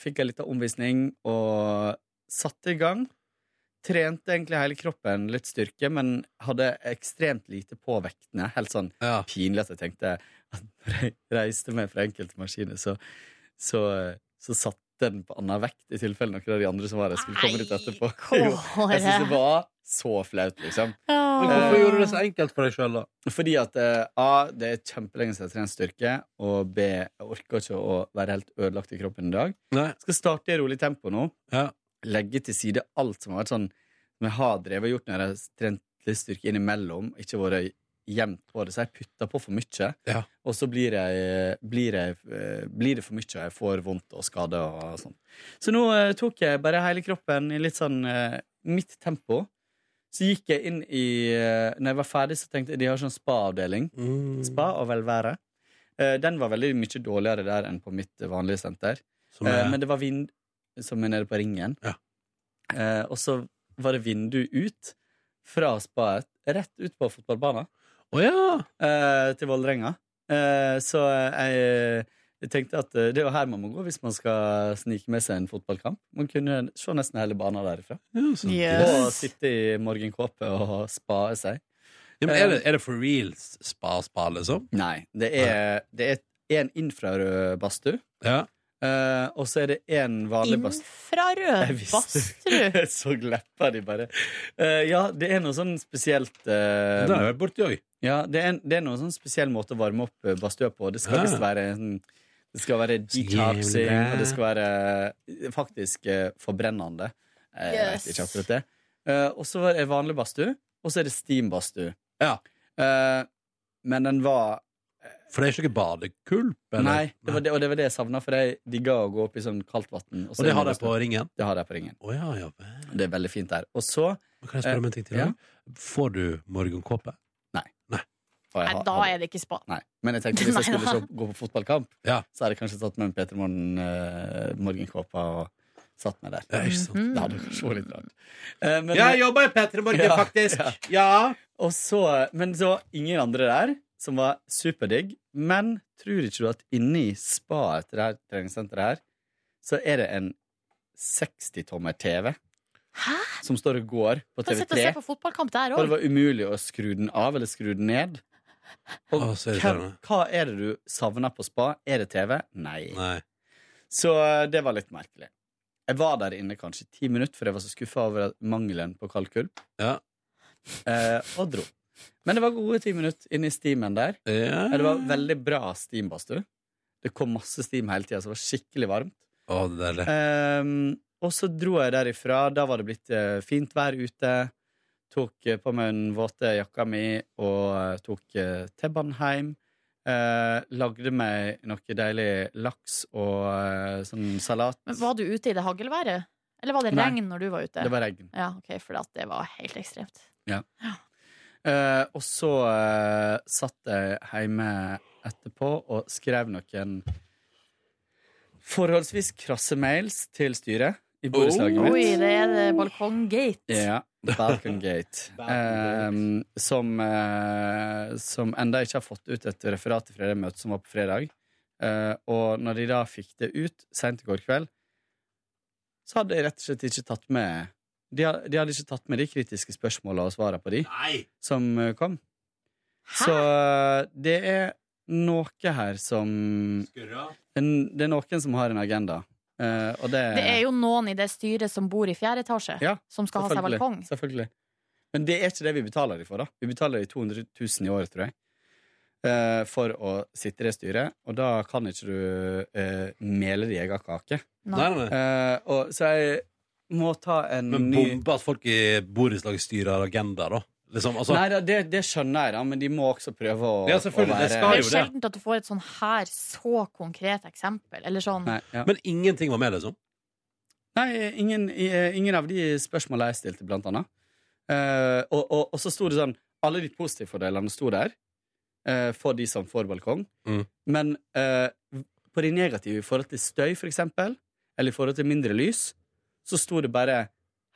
fikk en liten omvisning og satte i gang. Trente egentlig hele kroppen, litt styrke, men hadde ekstremt lite på vektene. Helt sånn pinlig at jeg tenkte at når jeg reiste meg fra enkelte maskiner, så, så, så satte den på annen vekt, i tilfelle noen av de andre som var her, skulle komme dit etterpå. [LAUGHS] Jo, jeg synes det var så flaut, liksom. Men hvorfor gjorde du det så enkelt for deg sjøl, da? Fordi at eh, A, det er kjempelenge siden jeg har trent styrke, og B, jeg orker ikke å være helt ødelagt i kroppen i dag. Skal starte i rolig tempo nå. Legge til side alt som har vært sånn som jeg har drevet og gjort når jeg har trent litt styrke innimellom. Ikke vært jevnt på det, så jeg putter på for mye. Og så blir, jeg, blir, jeg, eh, blir det for mye, og jeg får vondt og skader og sånn. Så nå eh, tok jeg bare hele kroppen i litt sånn eh, mitt tempo. Så gikk jeg inn i eh, Når jeg var ferdig, så tenkte jeg de har sånn spa-avdeling. Spa og velvære. Den var veldig mye dårligere der enn på mitt vanlige senter. Er- men det var vind som er nede på ringen. Ja. og så var det vindu ut fra spaet, rett ut på fotballbanen. Eh, til Vålerenga. Eh, så jeg, jeg tenkte at eh, det er jo her man må gå hvis man skal snike med seg en fotballkamp. Man kunne se nesten hele banen derifra. Yes. Og sitte i morgenkåpe og spae seg. Ja, men er, det, er det for reals spa-spa, liksom? Nei. Det er, det er en infrarød badstue. Eh, og så er det en vanlig badstue. Infrarød Jeg badstue. [LAUGHS] Så gleppa de bare. Uh, ja, det er noe sånn spesielt uh, Det har jeg vært borti òg. Ja, det er, det er noe sånn spesiell måte å varme opp badstua på. Det skal Ja. visst være en Det skal være detoxing, og det skal være faktisk eh, forbrennende. Jeg Yes. vet ikke akkurat det. Eh, og så er det vanlig badstue, og så er det steambadstue. Eh, men den var For det er ikke noe badekulp? eller? Nei, det var det, og det var det jeg savna, for jeg digga å gå opp i sånn kaldt vann. Og det har de på ringen? Det har de på ringen. Oh, ja, ja. Det er veldig fint der. Og så Kan jeg spørre om en ting til? Ja. Får du morgenkåpe? Nei. Nei. Har, Nei, da er det ikke spa. Nei. Men jeg tenkte [LAUGHS] hvis jeg skulle så, gå på fotballkamp, så hadde jeg kanskje tatt med en Peter Morgen uh, morgenkåpa og satt meg der. Det, er ikke sant. Det hadde kanskje vært litt rart. Uh, men- jeg jobber i P3 Morgen, faktisk. Ja. Og så, men så ingen andre der, som var superdigg. Men tror ikke du at inni spaet til det her treningssenteret her, så er det en 60-tommer TV. Som står og går på Kan sitte og se TV3. på fotballkamp der Og det var umulig å skru den av eller skru den ned. Og Å, så hva, irriterende. hva er det du savner på spa? Er det TV? Nei. Nei. Så eh, det var litt merkelig. Jeg var der inne kanskje ti minutter, for jeg var så skuffa over mangelen på kaldkulp, Ja. Eh, og dro. Men det var gode ti minutter inne i steamen der. Ja. Det var veldig bra steambadstue. Det kom masse steam hele tida, så det var skikkelig varmt. Å, det er det. Um, og så dro jeg derifra. Da var det blitt eh, fint vær ute. Tok eh, på meg den våte jakka mi og eh, tok T-banen hjem. Eh, lagde meg noe deilig laks og eh, sånn salat. Men Var du ute i det haglværet? Eller var det Nei. regn når du var ute? Det var regn. Ja, ok, For det var helt ekstremt. Ja. Eh, og så uh, satt jeg hjemme etterpå og skrev noen forholdsvis krasse mails til styret i borettslaget mitt. Oi, det er det balkonggate. Ja. Balkongate. [LAUGHS] Eh, som, uh, som enda ikke har fått ut et referat fra det møtet som var på fredag. Eh, og når de da fikk det ut seint i går kveld, så hadde de rett og slett ikke tatt med De, de hadde ikke tatt med de kritiske spørsmåla og svara på de som kom. kom. Så eh, det er noe her som Skurra? det, det er noen som har en agenda. Uh, og det, Det er jo noen i det styret som bor i fjerde etasje, Ja, som skal ha seg balkong. Selvfølgelig. Men det er ikke det vi betaler dem for. da Vi betaler dem 200 000 i året, tror jeg. uh, for å sitte i det styret. Og da kan ikke du uh, mele din egen kake. Nei, nei, nei. Eh, og, så jeg må ta en Men ny bombe at folk i borettslagsstyret styrer agenda, da? Liksom, altså, Nei, det, det skjønner jeg, da, men de må også prøve å, Ja, å det være jo Det er sjelden at du får et sånn her så konkret eksempel. Eller sånn Nei, ja. Men ingenting var med, liksom? Nei, ingen, ingen av de spørsmåla jeg stilte, blant annet. Uh, og, og, og så sto det sånn Alle de positive fordelene sto der uh, for de som får balkong. Mm. Men uh, på de negative i forhold til støy, for eksempel, eller i forhold til mindre lys, så sto det bare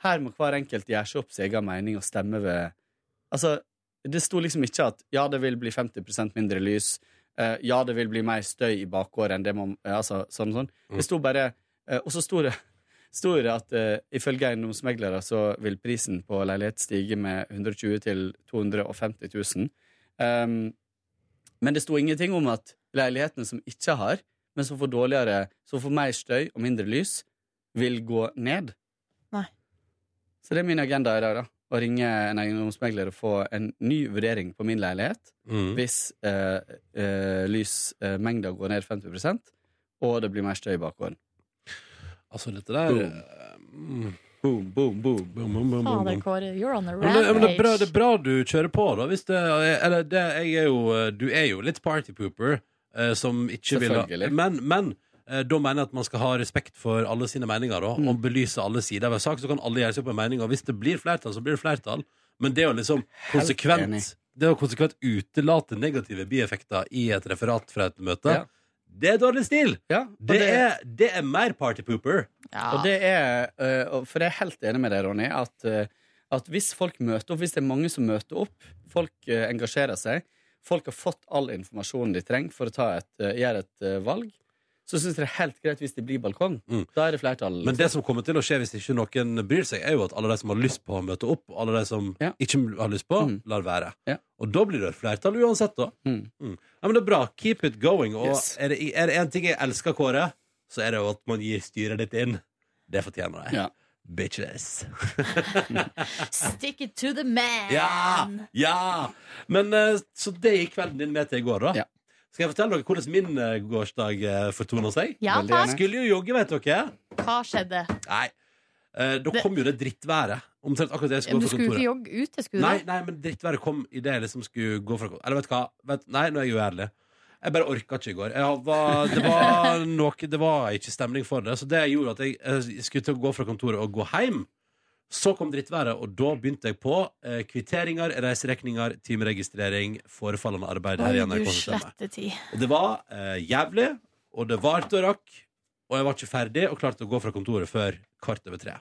her må hver enkelt gjøre seg opp sin egen mening og stemme ved Altså, det sto liksom ikke at ja, det vil bli 50% mindre lys, uh, ja, det vil bli mer støy i bakgården enn det man Altså sånn sånn. Det sto bare uh, Og så sto det [LAUGHS] sto det at uh, ifølge eiendomsmeglere så vil prisen på leilighet stige med 120 til 250 000. Um, men det sto ingenting om at leilighetene som ikke har, men som får dårligere, som får mer støy og mindre lys, vil gå ned. Nei. Så det er min agenda i dag, da. Å ringe en eiendomsmegler og få en ny vurdering på min leilighet Mm. hvis eh, eh, lysmengda går ned 50% og det blir mer støy i bakgården. Altså, dette der Boom. mm. Boom, boom, boom. Boom, boom, boom, boom, Fader. Kåre, you're on a Men det, men det, er bra, det er bra du kjører på, da. Hvis det, eller det, jeg er jo, du er jo litt partypooper eh, som ikke vil ha Selvfølgelig. Men, men eh, da mener jeg at man skal ha respekt for alle sine meninger da, Mm. og belyse alle sider ved sak. Så kan alle gjøre seg opp en mening. Og hvis det blir flertall, så blir det flertall. Men det å liksom konsekvent Det å konsekvent utelate negative bieffekter i et referat fra et møte, Ja. det er dårlig stil! Ja, det, Det er, det er mer partypooper. Ja. Og det er, øh, for jeg er helt enig med deg, Ronny, at, øh, at hvis folk møter opp, hvis det er mange som møter opp, folk engasjerer seg, folk har fått all informasjonen de trenger for å ta et, gjøre et valg, så syns jeg det er helt greit hvis det blir balkong. Da er det flertall. Men det som kommer til å skje hvis ikke noen bryr seg, er jo at alle de som har lyst på å møte opp, og alle de som ikke har lyst på, lar være. Og da blir det flertall uansett, da. Mm. Ja, men det er bra. Keep it going. Og Yes. er det er det én ting jeg elsker, Kåre, så er det jo at man gir styret ditt inn. Det fortjener jeg. Ja. Bitches. [LAUGHS] Stick it to the man! Ja! Ja! Men eh, Så det gikk kvelden din med til i går, da. Skal jeg fortelle dere hvordan min eh, gårsdag uh, fortona seg? Ja, Veldig takk. Jeg Skulle jo jogge, vet dere. Hva skjedde? Nei. Eh, da kom jo det drittværet. Omtrent akkurat det jeg skulle Du gå fra skulle jo ikke kontoret. jogge ute, skulle du? Nei, nei, men drittværet kom idet jeg liksom skulle gå fra kontoret. Eller vet du hva? Vet, nei, nå er jeg uærlig. Jeg bare orka ikke i går. Jeg var, det, var [LAUGHS] noe, det var ikke stemning for det. Så det gjorde at jeg, jeg skulle til å gå fra kontoret og gå hjem. Så kom drittværet, og da begynte jeg på eh, kvitteringer, reiseregninger, timeregistrering, forefallende arbeid her i NRK-systemet. Og Det var eh, jævlig, og det varte og rakk. Og jeg var ikke ferdig og klarte å gå fra kontoret før kvart over tre.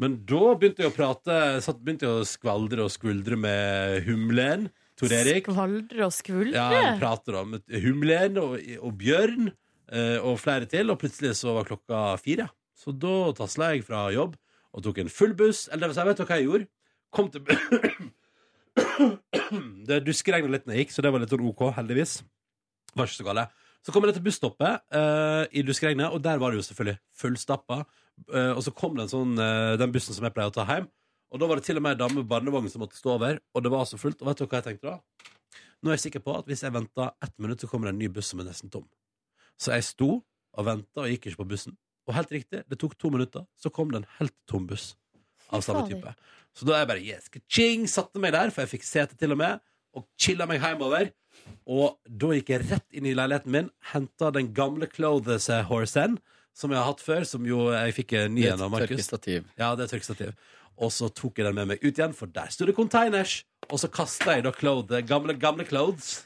Men da begynte jeg å prate satt, begynte jeg å skvaldre og skvuldre med Humlen. Tor Erik. Skvaldre og skvuldre? Ja, prater om Humlen og, og Bjørn eh, og flere til. Og plutselig så var klokka fire. Så da tasla jeg fra jobb og tok en full buss. Eller det si, vet du hva jeg gjorde? Kom til [COUGHS] Det duskregna litt når jeg gikk, så det var litt sånn OK, heldigvis. Var ikke så gale. Så kom jeg til busstoppet uh, i duskregnet, og der var det jo selvfølgelig fullstappa. Uh, og så kom det sånn, uh, den bussen som jeg pleier å ta hjem. Og da var det til og med ei dame med barnevogn som måtte stå over. Og det var så fullt. Og vet du hva jeg tenkte da? Nå er jeg sikker på at hvis jeg venter ett minutt, så kommer det en ny buss som er nesten tom. Så jeg sto og venta og gikk ikke på bussen. Og helt riktig, det tok to minutter, så kom det en helt tom buss av samme type. Så da er jeg bare yes, ching, satte meg der, for jeg fikk sete til og med, og chilla meg hjemover. Og da gikk jeg rett inn i leiligheten min, henta den gamle Clothes Horsen, som jeg har hatt før, som jo jeg fikk ny Det er en av Markus. Ja, det er tørkestativ. Og så tok jeg den med meg ut igjen, for der sto det containers. Og så kasta jeg da clothes, gamle, gamle clothes.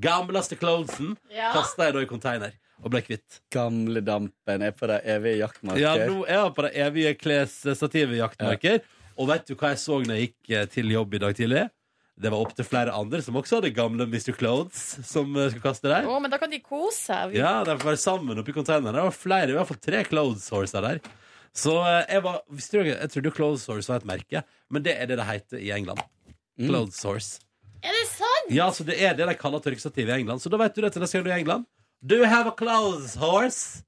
Gamleste clothesen Ja. kasta jeg da i container og ble kvitt. Gamle dampen er på det evige jaktmarker. Ja, nå er han på det evige klesstativet jaktmarker. Og vet du hva jeg så når jeg gikk eh, til jobb i dag tidlig? Det var opptil flere andre som også hadde gamle Mr. Clothes som eh, skulle kaste der. Å, men da kan de kose seg. Vi- Ja, de får være sammen oppi containeren. Det var flere, i hvert fall tre Clothes Horser der. Så eh, jeg var visste du, Jeg trodde Clothes Horse var et merke, men det er det det heter i England. Mm. Clothes Horse. Er det sant? Ja, så det er det de kaller tørkestativ i England. Så da vet du det til neste gang du er i England. Do you have a clothes horse?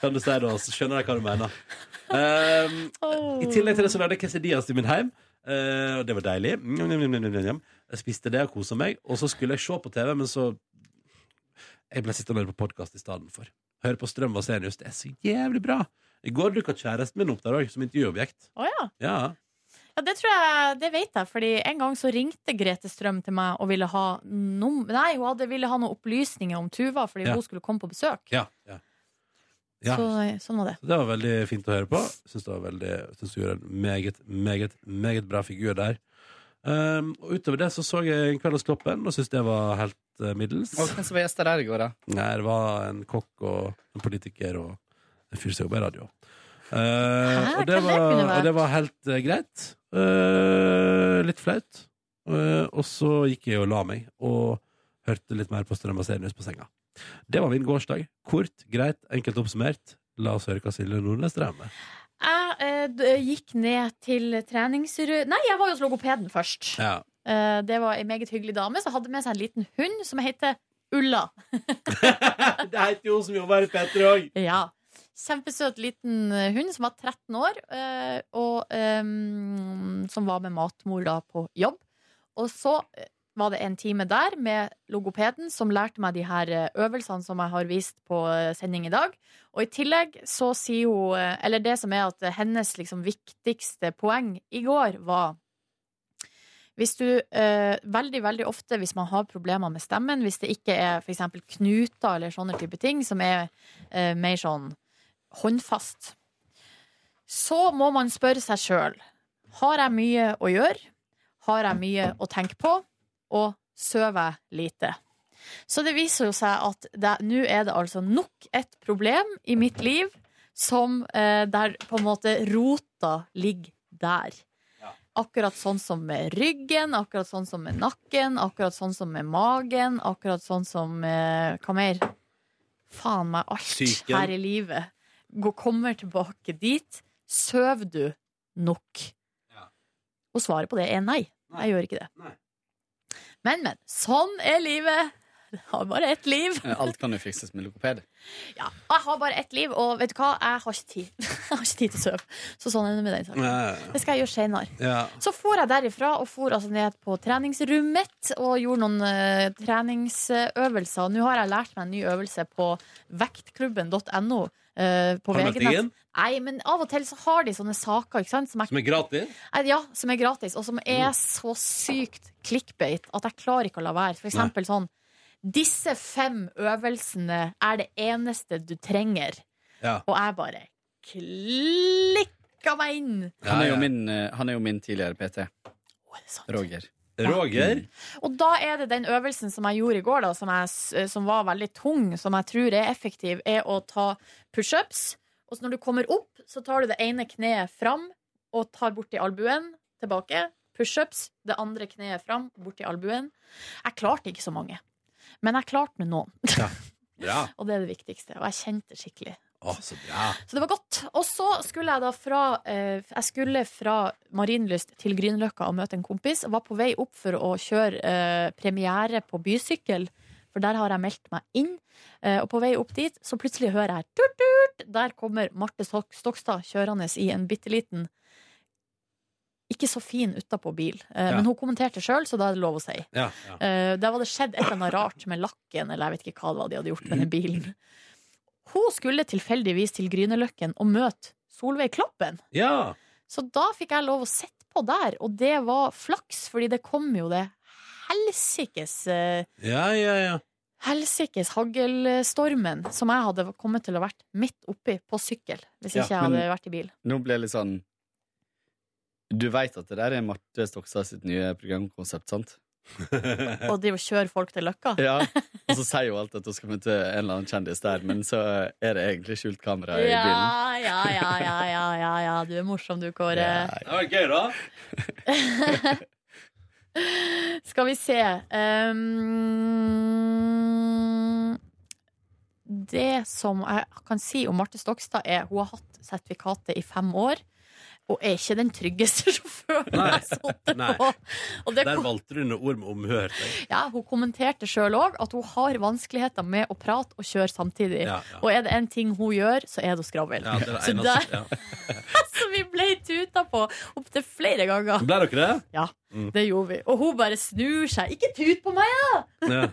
Kan du si da, så skjønner jeg hva du mener. Um, I tillegg til det så lagde jeg quesadillas i min heim. Uh, og det var deilig. Njam, njam, njam. Jeg spiste det og kosa meg. Og så skulle jeg se på TV, men så Jeg ble sittende på podkast i stedet for. Høre på Strøm og Senius. Det er så jævlig bra. I går dukka kjæresten min opp der òg, som intervjuobjekt. Oh, ja. Ja. Ja, det tror jeg, det vet jeg, fordi en gang så ringte Grete Strøm til meg og ville ha num Nei, hun hadde, ville ha noen opplysninger om Tuva fordi Ja. hun skulle komme på besøk. Ja, ja. Ja. Så, sånn var det. Så det var veldig fint å høre på. Syns det var veldig Syns du gjorde en meget, meget, meget bra figur der. Um, og utover det så så jeg En kveld hos Kloppen og syntes det var helt uh, middels. Og hvem som var gjester der i går, da? Nei, det var en kokk og en politiker og en fyr som jobber i radio. Uh, og, det var, kunne og det var helt uh, greit. Uh, litt flaut. Uh, og så gikk jeg og la meg og hørte litt mer på Strøm og Seriøs på senga. Det var min gårsdag. Kort, greit, enkelt oppsummert. La oss høre hva Silje Nordnes drev med. Jeg eh, d- gikk ned til treningsru... Nei, jeg var jo hos logopeden først. Ja. Eh, det var ei meget hyggelig dame som hadde med seg en liten hund som heter Ulla. [LAUGHS] det heter jo hun som jobber i P3 òg. Ja. Kjempesøt liten eh, hund som var 13 år, eh, og ehm, som var med matmor da på jobb. Og så eh, var det en time der med logopeden som lærte meg de her eh, øvelsene som jeg har vist på eh, sending i dag. Og i tillegg så sier hun eh, Eller det som er at eh, hennes liksom viktigste poeng i går var hvis du eh, veldig, veldig ofte hvis man har problemer med stemmen, hvis det ikke er eksempel knuter eller sånne type ting som er eh, mer sånn håndfast, så må man spørre seg sjøl Har jeg mye å gjøre? Har jeg mye å tenke på? Og sover jeg lite? Så det viser jo seg at nå er det altså nok et problem i mitt liv som eh, der på en måte rota ligger der. Akkurat sånn som med ryggen, akkurat sånn som med nakken, akkurat sånn som med magen, akkurat sånn som med Hva mer? Faen meg alt Syken. her i livet. Gå, kommer tilbake dit. Søv du nok? Og svaret på det er nei. Jeg gjør ikke det. Men, men. Sånn er livet. Jeg har bare ett liv. Alt kan jo fikses med logoped. Ja, jeg har bare ett liv, og vet du hva? Jeg har ikke tid. [LAUGHS] Jeg har ikke tid til å sove. Så sånn er det med den saken. Ja. Det skal jeg gjøre senere. Ja. Så for jeg derifra og for altså ned på treningsrommet og gjorde noen uh, treningsøvelser. Nå har jeg lært meg en ny øvelse på vektklubben.no. eh, på Har du inn? Nei, men av og til så har de sånne saker ikke sant, som, Som er gratis? Nei, Ja, som er gratis, og som er så sykt clickbait at jeg klarer ikke å la være. For eksempel sånn Disse fem øvelsene er det eneste du trenger. Ja. Og jeg bare klikka meg inn. Han er jo min, eh, han er jo min tidligere PT. Roger. Roger? Og da er det den øvelsen som jeg gjorde i går, da, som, jeg, som var veldig tung, som jeg tror er effektiv, er å ta pushups. Og så når du kommer opp, så tar du det ene kneet fram og tar borti albuen. Tilbake. Pushups. Det andre kneet fram, borti albuen. Jeg klarte ikke så mange. Men jeg klarte med noen. Ja. [LAUGHS] Og det er det viktigste. Og jeg kjente skikkelig Å, så bra. Så det var godt. Og så skulle jeg da fra eh, Jeg skulle fra Marienlyst til Grünerløkka og møte en kompis. Og var på vei opp for å kjøre eh, premiere på bysykkel. For der har jeg meldt meg inn. Eh, og på vei opp dit, så plutselig hører jeg tut, tut, Der kommer Marte Stokstad kjørende i en bitte liten ikke så fin utapå bil. Eh, Ja. Men hun kommenterte sjøl, så da er det lov å si. Ja, ja. Eh, Der var det skjedd et eller annet rart med lakken, eller jeg vet ikke hva det var de hadde gjort med den bilen. Hun skulle tilfeldigvis til Grünerløkken og møte Solveig Kloppen. Ja. Så da fikk jeg lov å sitte på der, og det var flaks, fordi det kom jo det helsikes eh, Ja, ja, ja. Helsikes haglstormen som jeg hadde kommet til å vært midt oppi på sykkel, hvis Ja, ikke jeg hadde vært i bil. Nå ble det litt sånn Du veit at det der er Marte Stokstad sitt nye programkonsept, sant? Og driver og kjører folk til Løkka. Ja, og så sier hun alltid at hun skal møte en eller annen kjendis der, men så er det egentlig skjult kamera i bilen. Ja, ja, ja, ja, ja, ja, ja. Du er morsom, du, Kåre. Det var gøy, da. [LAUGHS] Skal vi se um, Det som jeg kan si om Marte Stokstad, er hun har hatt sertifikatet i fem år. Og er ikke den tryggeste [LAUGHS] sjåføren jeg har sittet på. Det Der valgte du noen ord med omhør. ja, hun kommenterte sjøl òg at hun har vanskeligheter med å prate og kjøre samtidig. Ja, ja. Og er det en ting hun gjør, så er det å skravle. Ja, det det [LAUGHS] så, eneste. Ja. [LAUGHS] så vi ble tuta på opptil flere ganger. Ble dere det? Ja, Mm. det gjorde vi. Og hun bare snur seg. 'Ikke tut på meg, da!' Ja, ja,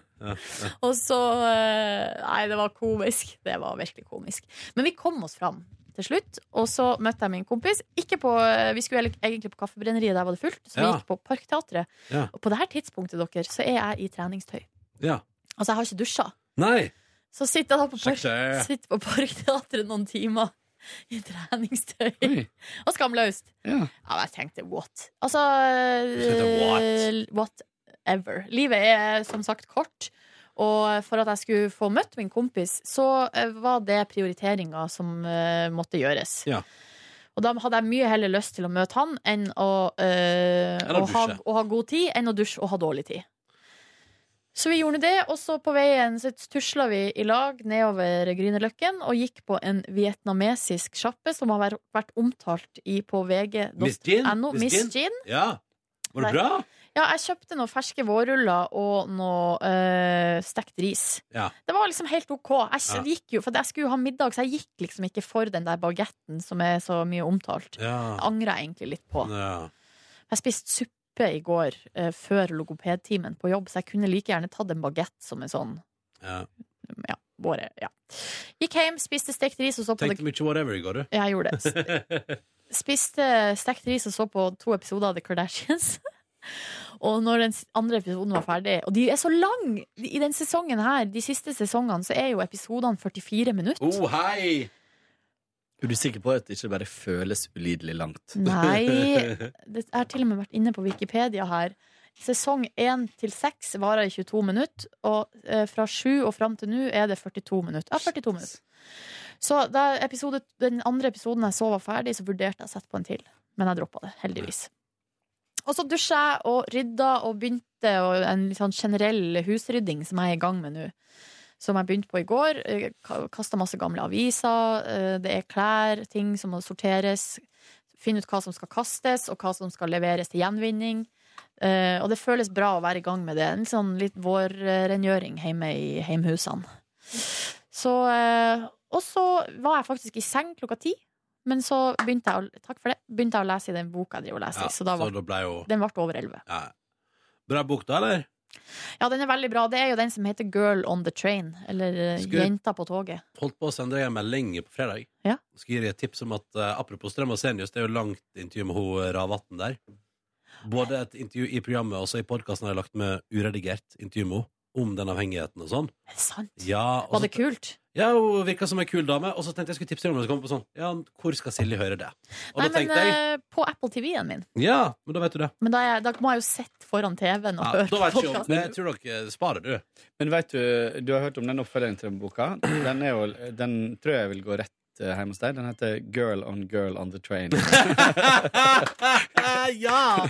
ja. Og så eh, Nei, det var komisk. Det var virkelig komisk. Men vi kom oss fram til slutt, og så møtte jeg min kompis. Ikke på, eh, vi skulle egentlig på Kaffebrenneriet, der var det fullt, så vi Ja. gikk på Parkteatret. Ja. Og på det her tidspunktet, dere, så er jeg i treningstøy. ja. Altså, jeg har ikke dusja. Nei. Så sitter jeg da på, park, sitter på Parkteatret noen timer i treningstøy. Og skamløst. Ja. Ja, jeg tenkte what? Altså tenkte what? Whatever. Livet er som sagt kort. Og for at jeg skulle få møtt min kompis, så eh, var det prioriteringa som uh, måtte gjøres. Ja. Og da hadde jeg mye heller lyst til å møte han enn å, uh, å ha, å ha god tid, enn å dusje og ha dårlig tid. Så vi gjorde det, og så på veien så tusla vi i lag nedover Grünerløkken og gikk på en vietnamesisk sjappe som har vært, omtalt i, på Miss Jean? vg.no. Miss Jean. Ja. Var det Der. Ja, jeg kjøpte noen ferske vårruller og noe øh, stekt ris. Ja. Det var liksom helt OK. Jeg Ja. gikk jo, for jeg skulle jo ha middag, så jeg gikk liksom ikke for den der bagetten som er så mye omtalt. Ja. Det angrer jeg egentlig litt på. ja. Jeg spiste suppe i går øh, før logopedtimen på jobb, så jeg kunne like gjerne tatt en bagett som en sånn ja. ja, våre, ja. Gikk hjem, spiste stekt ris og så på Tenkte mye whatever i går, du. Jeg gjorde det. [LAUGHS] Spiste stekt ris og så på to episoder av The Kardashians. Og når den andre episoden var ferdig Og de er så lang I den sesongen her, de siste sesongene, så er jo episodene 44 minutter. Oh, hei! Er du sikker på at det ikke bare føles ulidelig langt? Nei, [LAUGHS] det har til og med vært inne på Wikipedia her. Sesong 1 til 6 varer i 22 minutter, og eh, fra 7 og fram til nå er det 42 minutter. Ja, 42 minutter. Så da episode, den andre episoden jeg så var ferdig, så vurderte jeg å sette på en til. Men jeg droppa det, heldigvis. Og så dusja jeg og rydda og begynte og en sånn generell husrydding som jeg er i gang med nå. Som jeg begynte på i går. Kasta masse gamle aviser. eh, Det er klær, ting som må sorteres. Finne ut hva som skal kastes, og hva som skal leveres til gjenvinning. Eh, og det føles bra å være i gang med det. En sånn litt vårrengjøring hjemme i heimhusene. Så eh, Og så var jeg faktisk i seng klokka ti. Men så begynte jeg, å, takk for det, begynte jeg å lese i den boka jeg driver og leser Ja, i. Så da var, så ble jo den ble over elleve. ja. Bra bok, da, eller? Ja, den er veldig bra. Det er jo den som heter Girl on the Train. Eller eh, Skulle- Jenta på toget. Holdt på å sende deg en melding på fredag. Ja. Skal gi deg et tips om at uh, apropos Strøm og Senius, det er jo langt intervju med hun Ravatn der. Både et intervju i programmet og så i podkasten har jeg lagt med uredigert intervju med henne om den avhengigheten og sånn. Er det sant? Ja, Var det kult? Ja, hun virka som ei kul dame. Og så tenkte jeg skulle tipse deg om det. Så kom jeg på sånn, ja, hvor skal Silje høre det? Og Nei, da men tenkte jeg eh, på Apple TV-en min. Ja, men da vet du det. Men da, er, jeg- da må jeg jo sitte foran TV-en og Ja, høre da på vet ikke om, jeg tror dere sparer, du. Men vet du, du har hørt om den oppfølgingen til den boka? Den, er jo, den tror jeg vil gå rett eh, hjemme hos deg. Den heter Girl on Girl on the Train. [LAUGHS] ja!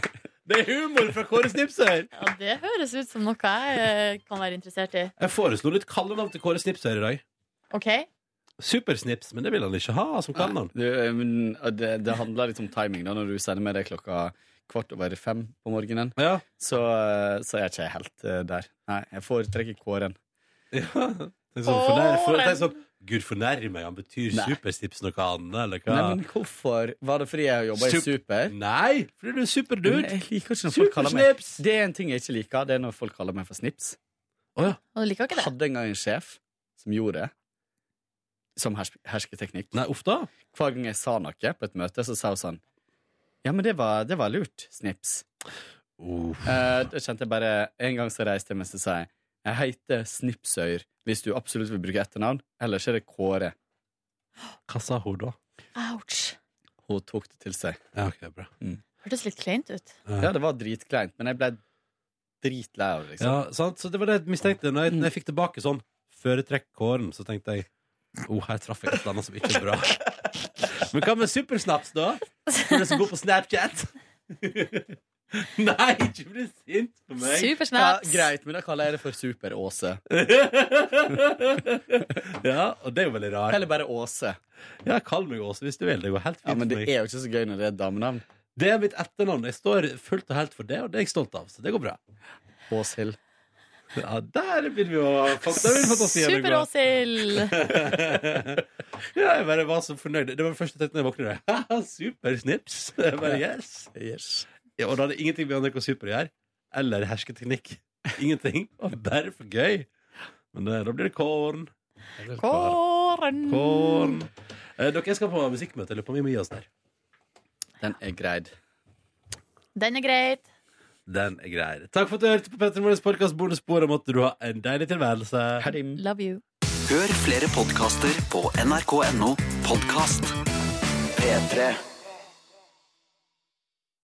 Det er humor fra Kåre Snipsøyr! Ja, det høres ut som noe jeg eh, kan være interessert i. Jeg foreslo litt kallenavn til Kåre Snipsøyr i dag. OK? Supersnips, men det vil han ikke ha som kallenavn. Eh, men, eh, det, det handler litt om timing. da Når du sender med det klokka kvart over fem på morgenen, så, eh, så er ikke helt der. Nei, jeg foretrekker Kåren. [LAUGHS] Ja. Tenk sånn, fornær, for, tenk sånn Gud fornærmer meg, han betyr Nei. supersnips noe annet, eller hva? Nei, men hvorfor? Var det fordi jeg jobba i Super? Nei, fordi du er superdude. Jeg liker ikke når folk kaller meg Supersnips! Det er en ting jeg ikke liker, det er når folk kaller meg for Snips. Og du liker ikke det? Hadde en gang en sjef som gjorde det. Som hers hersketeknikk. Nei, uff da. Hver gang jeg sa noe på et møte, så sa hun sånn Ja, men det var, det var lurt, Snips. Eh, da kjente jeg bare En gang så reiste jeg meg og sa jeg Jeg heter Snipsøyr hvis du absolutt vil bruke etternavn. Ellers er det Kåre. Hva sa hun da? Ouch. Hun tok det til seg. Ja, ok, bra. Hørtes litt kleint ut. Ja, det var dritkleint, men jeg ble dritlei av det, liksom. Ja, sant? Så det var det jeg mistenkte. Når jeg, når jeg fikk tilbake sånn foretrekk Kåren, så tenkte jeg oh, her traff jeg et eller annet som ikke er bra. Men hva med supersnaps, da? Du er så god på Snapchat. [LAUGHS] Nei, ikke bli sint på meg. Ja, greit, men da kaller jeg det for Super-Åse. [LAUGHS] ja, og det er jo veldig rart. Eller bare Åse. Ja, kall meg Åse hvis du vil. Det går helt fint Ja, men det for meg. er jo ikke så gøy når det er et damenavn. Det er mitt etternavn. Jeg står fullt og helt for det, og det er jeg stolt av. Så det går bra. Åshild. Ja, der begynner vi å gå. Super-Åshild! [LAUGHS] ja, jeg bare var så fornøyd. Det var det første jeg tenkte da jeg våknet. [LAUGHS] super Supersnips. [LAUGHS] Jeg bare, yes. Ja, og da hadde ingenting med NRK Super å gjøre. Eller hersketeknikk. Ingenting. Bare for gøy. Men da blir det korn. Korn. korn. Kåren. Eh, dere skal på musikkmøte. Lurer på vi må gi oss der. Den er greid. Den er greit. Den er grei. Takk for at du hørte på Petter Morgens podkast bonussporet. Måtte du ha en deilig tilværelse. Love you. Hør flere podkaster på nrk.no podkast. P3.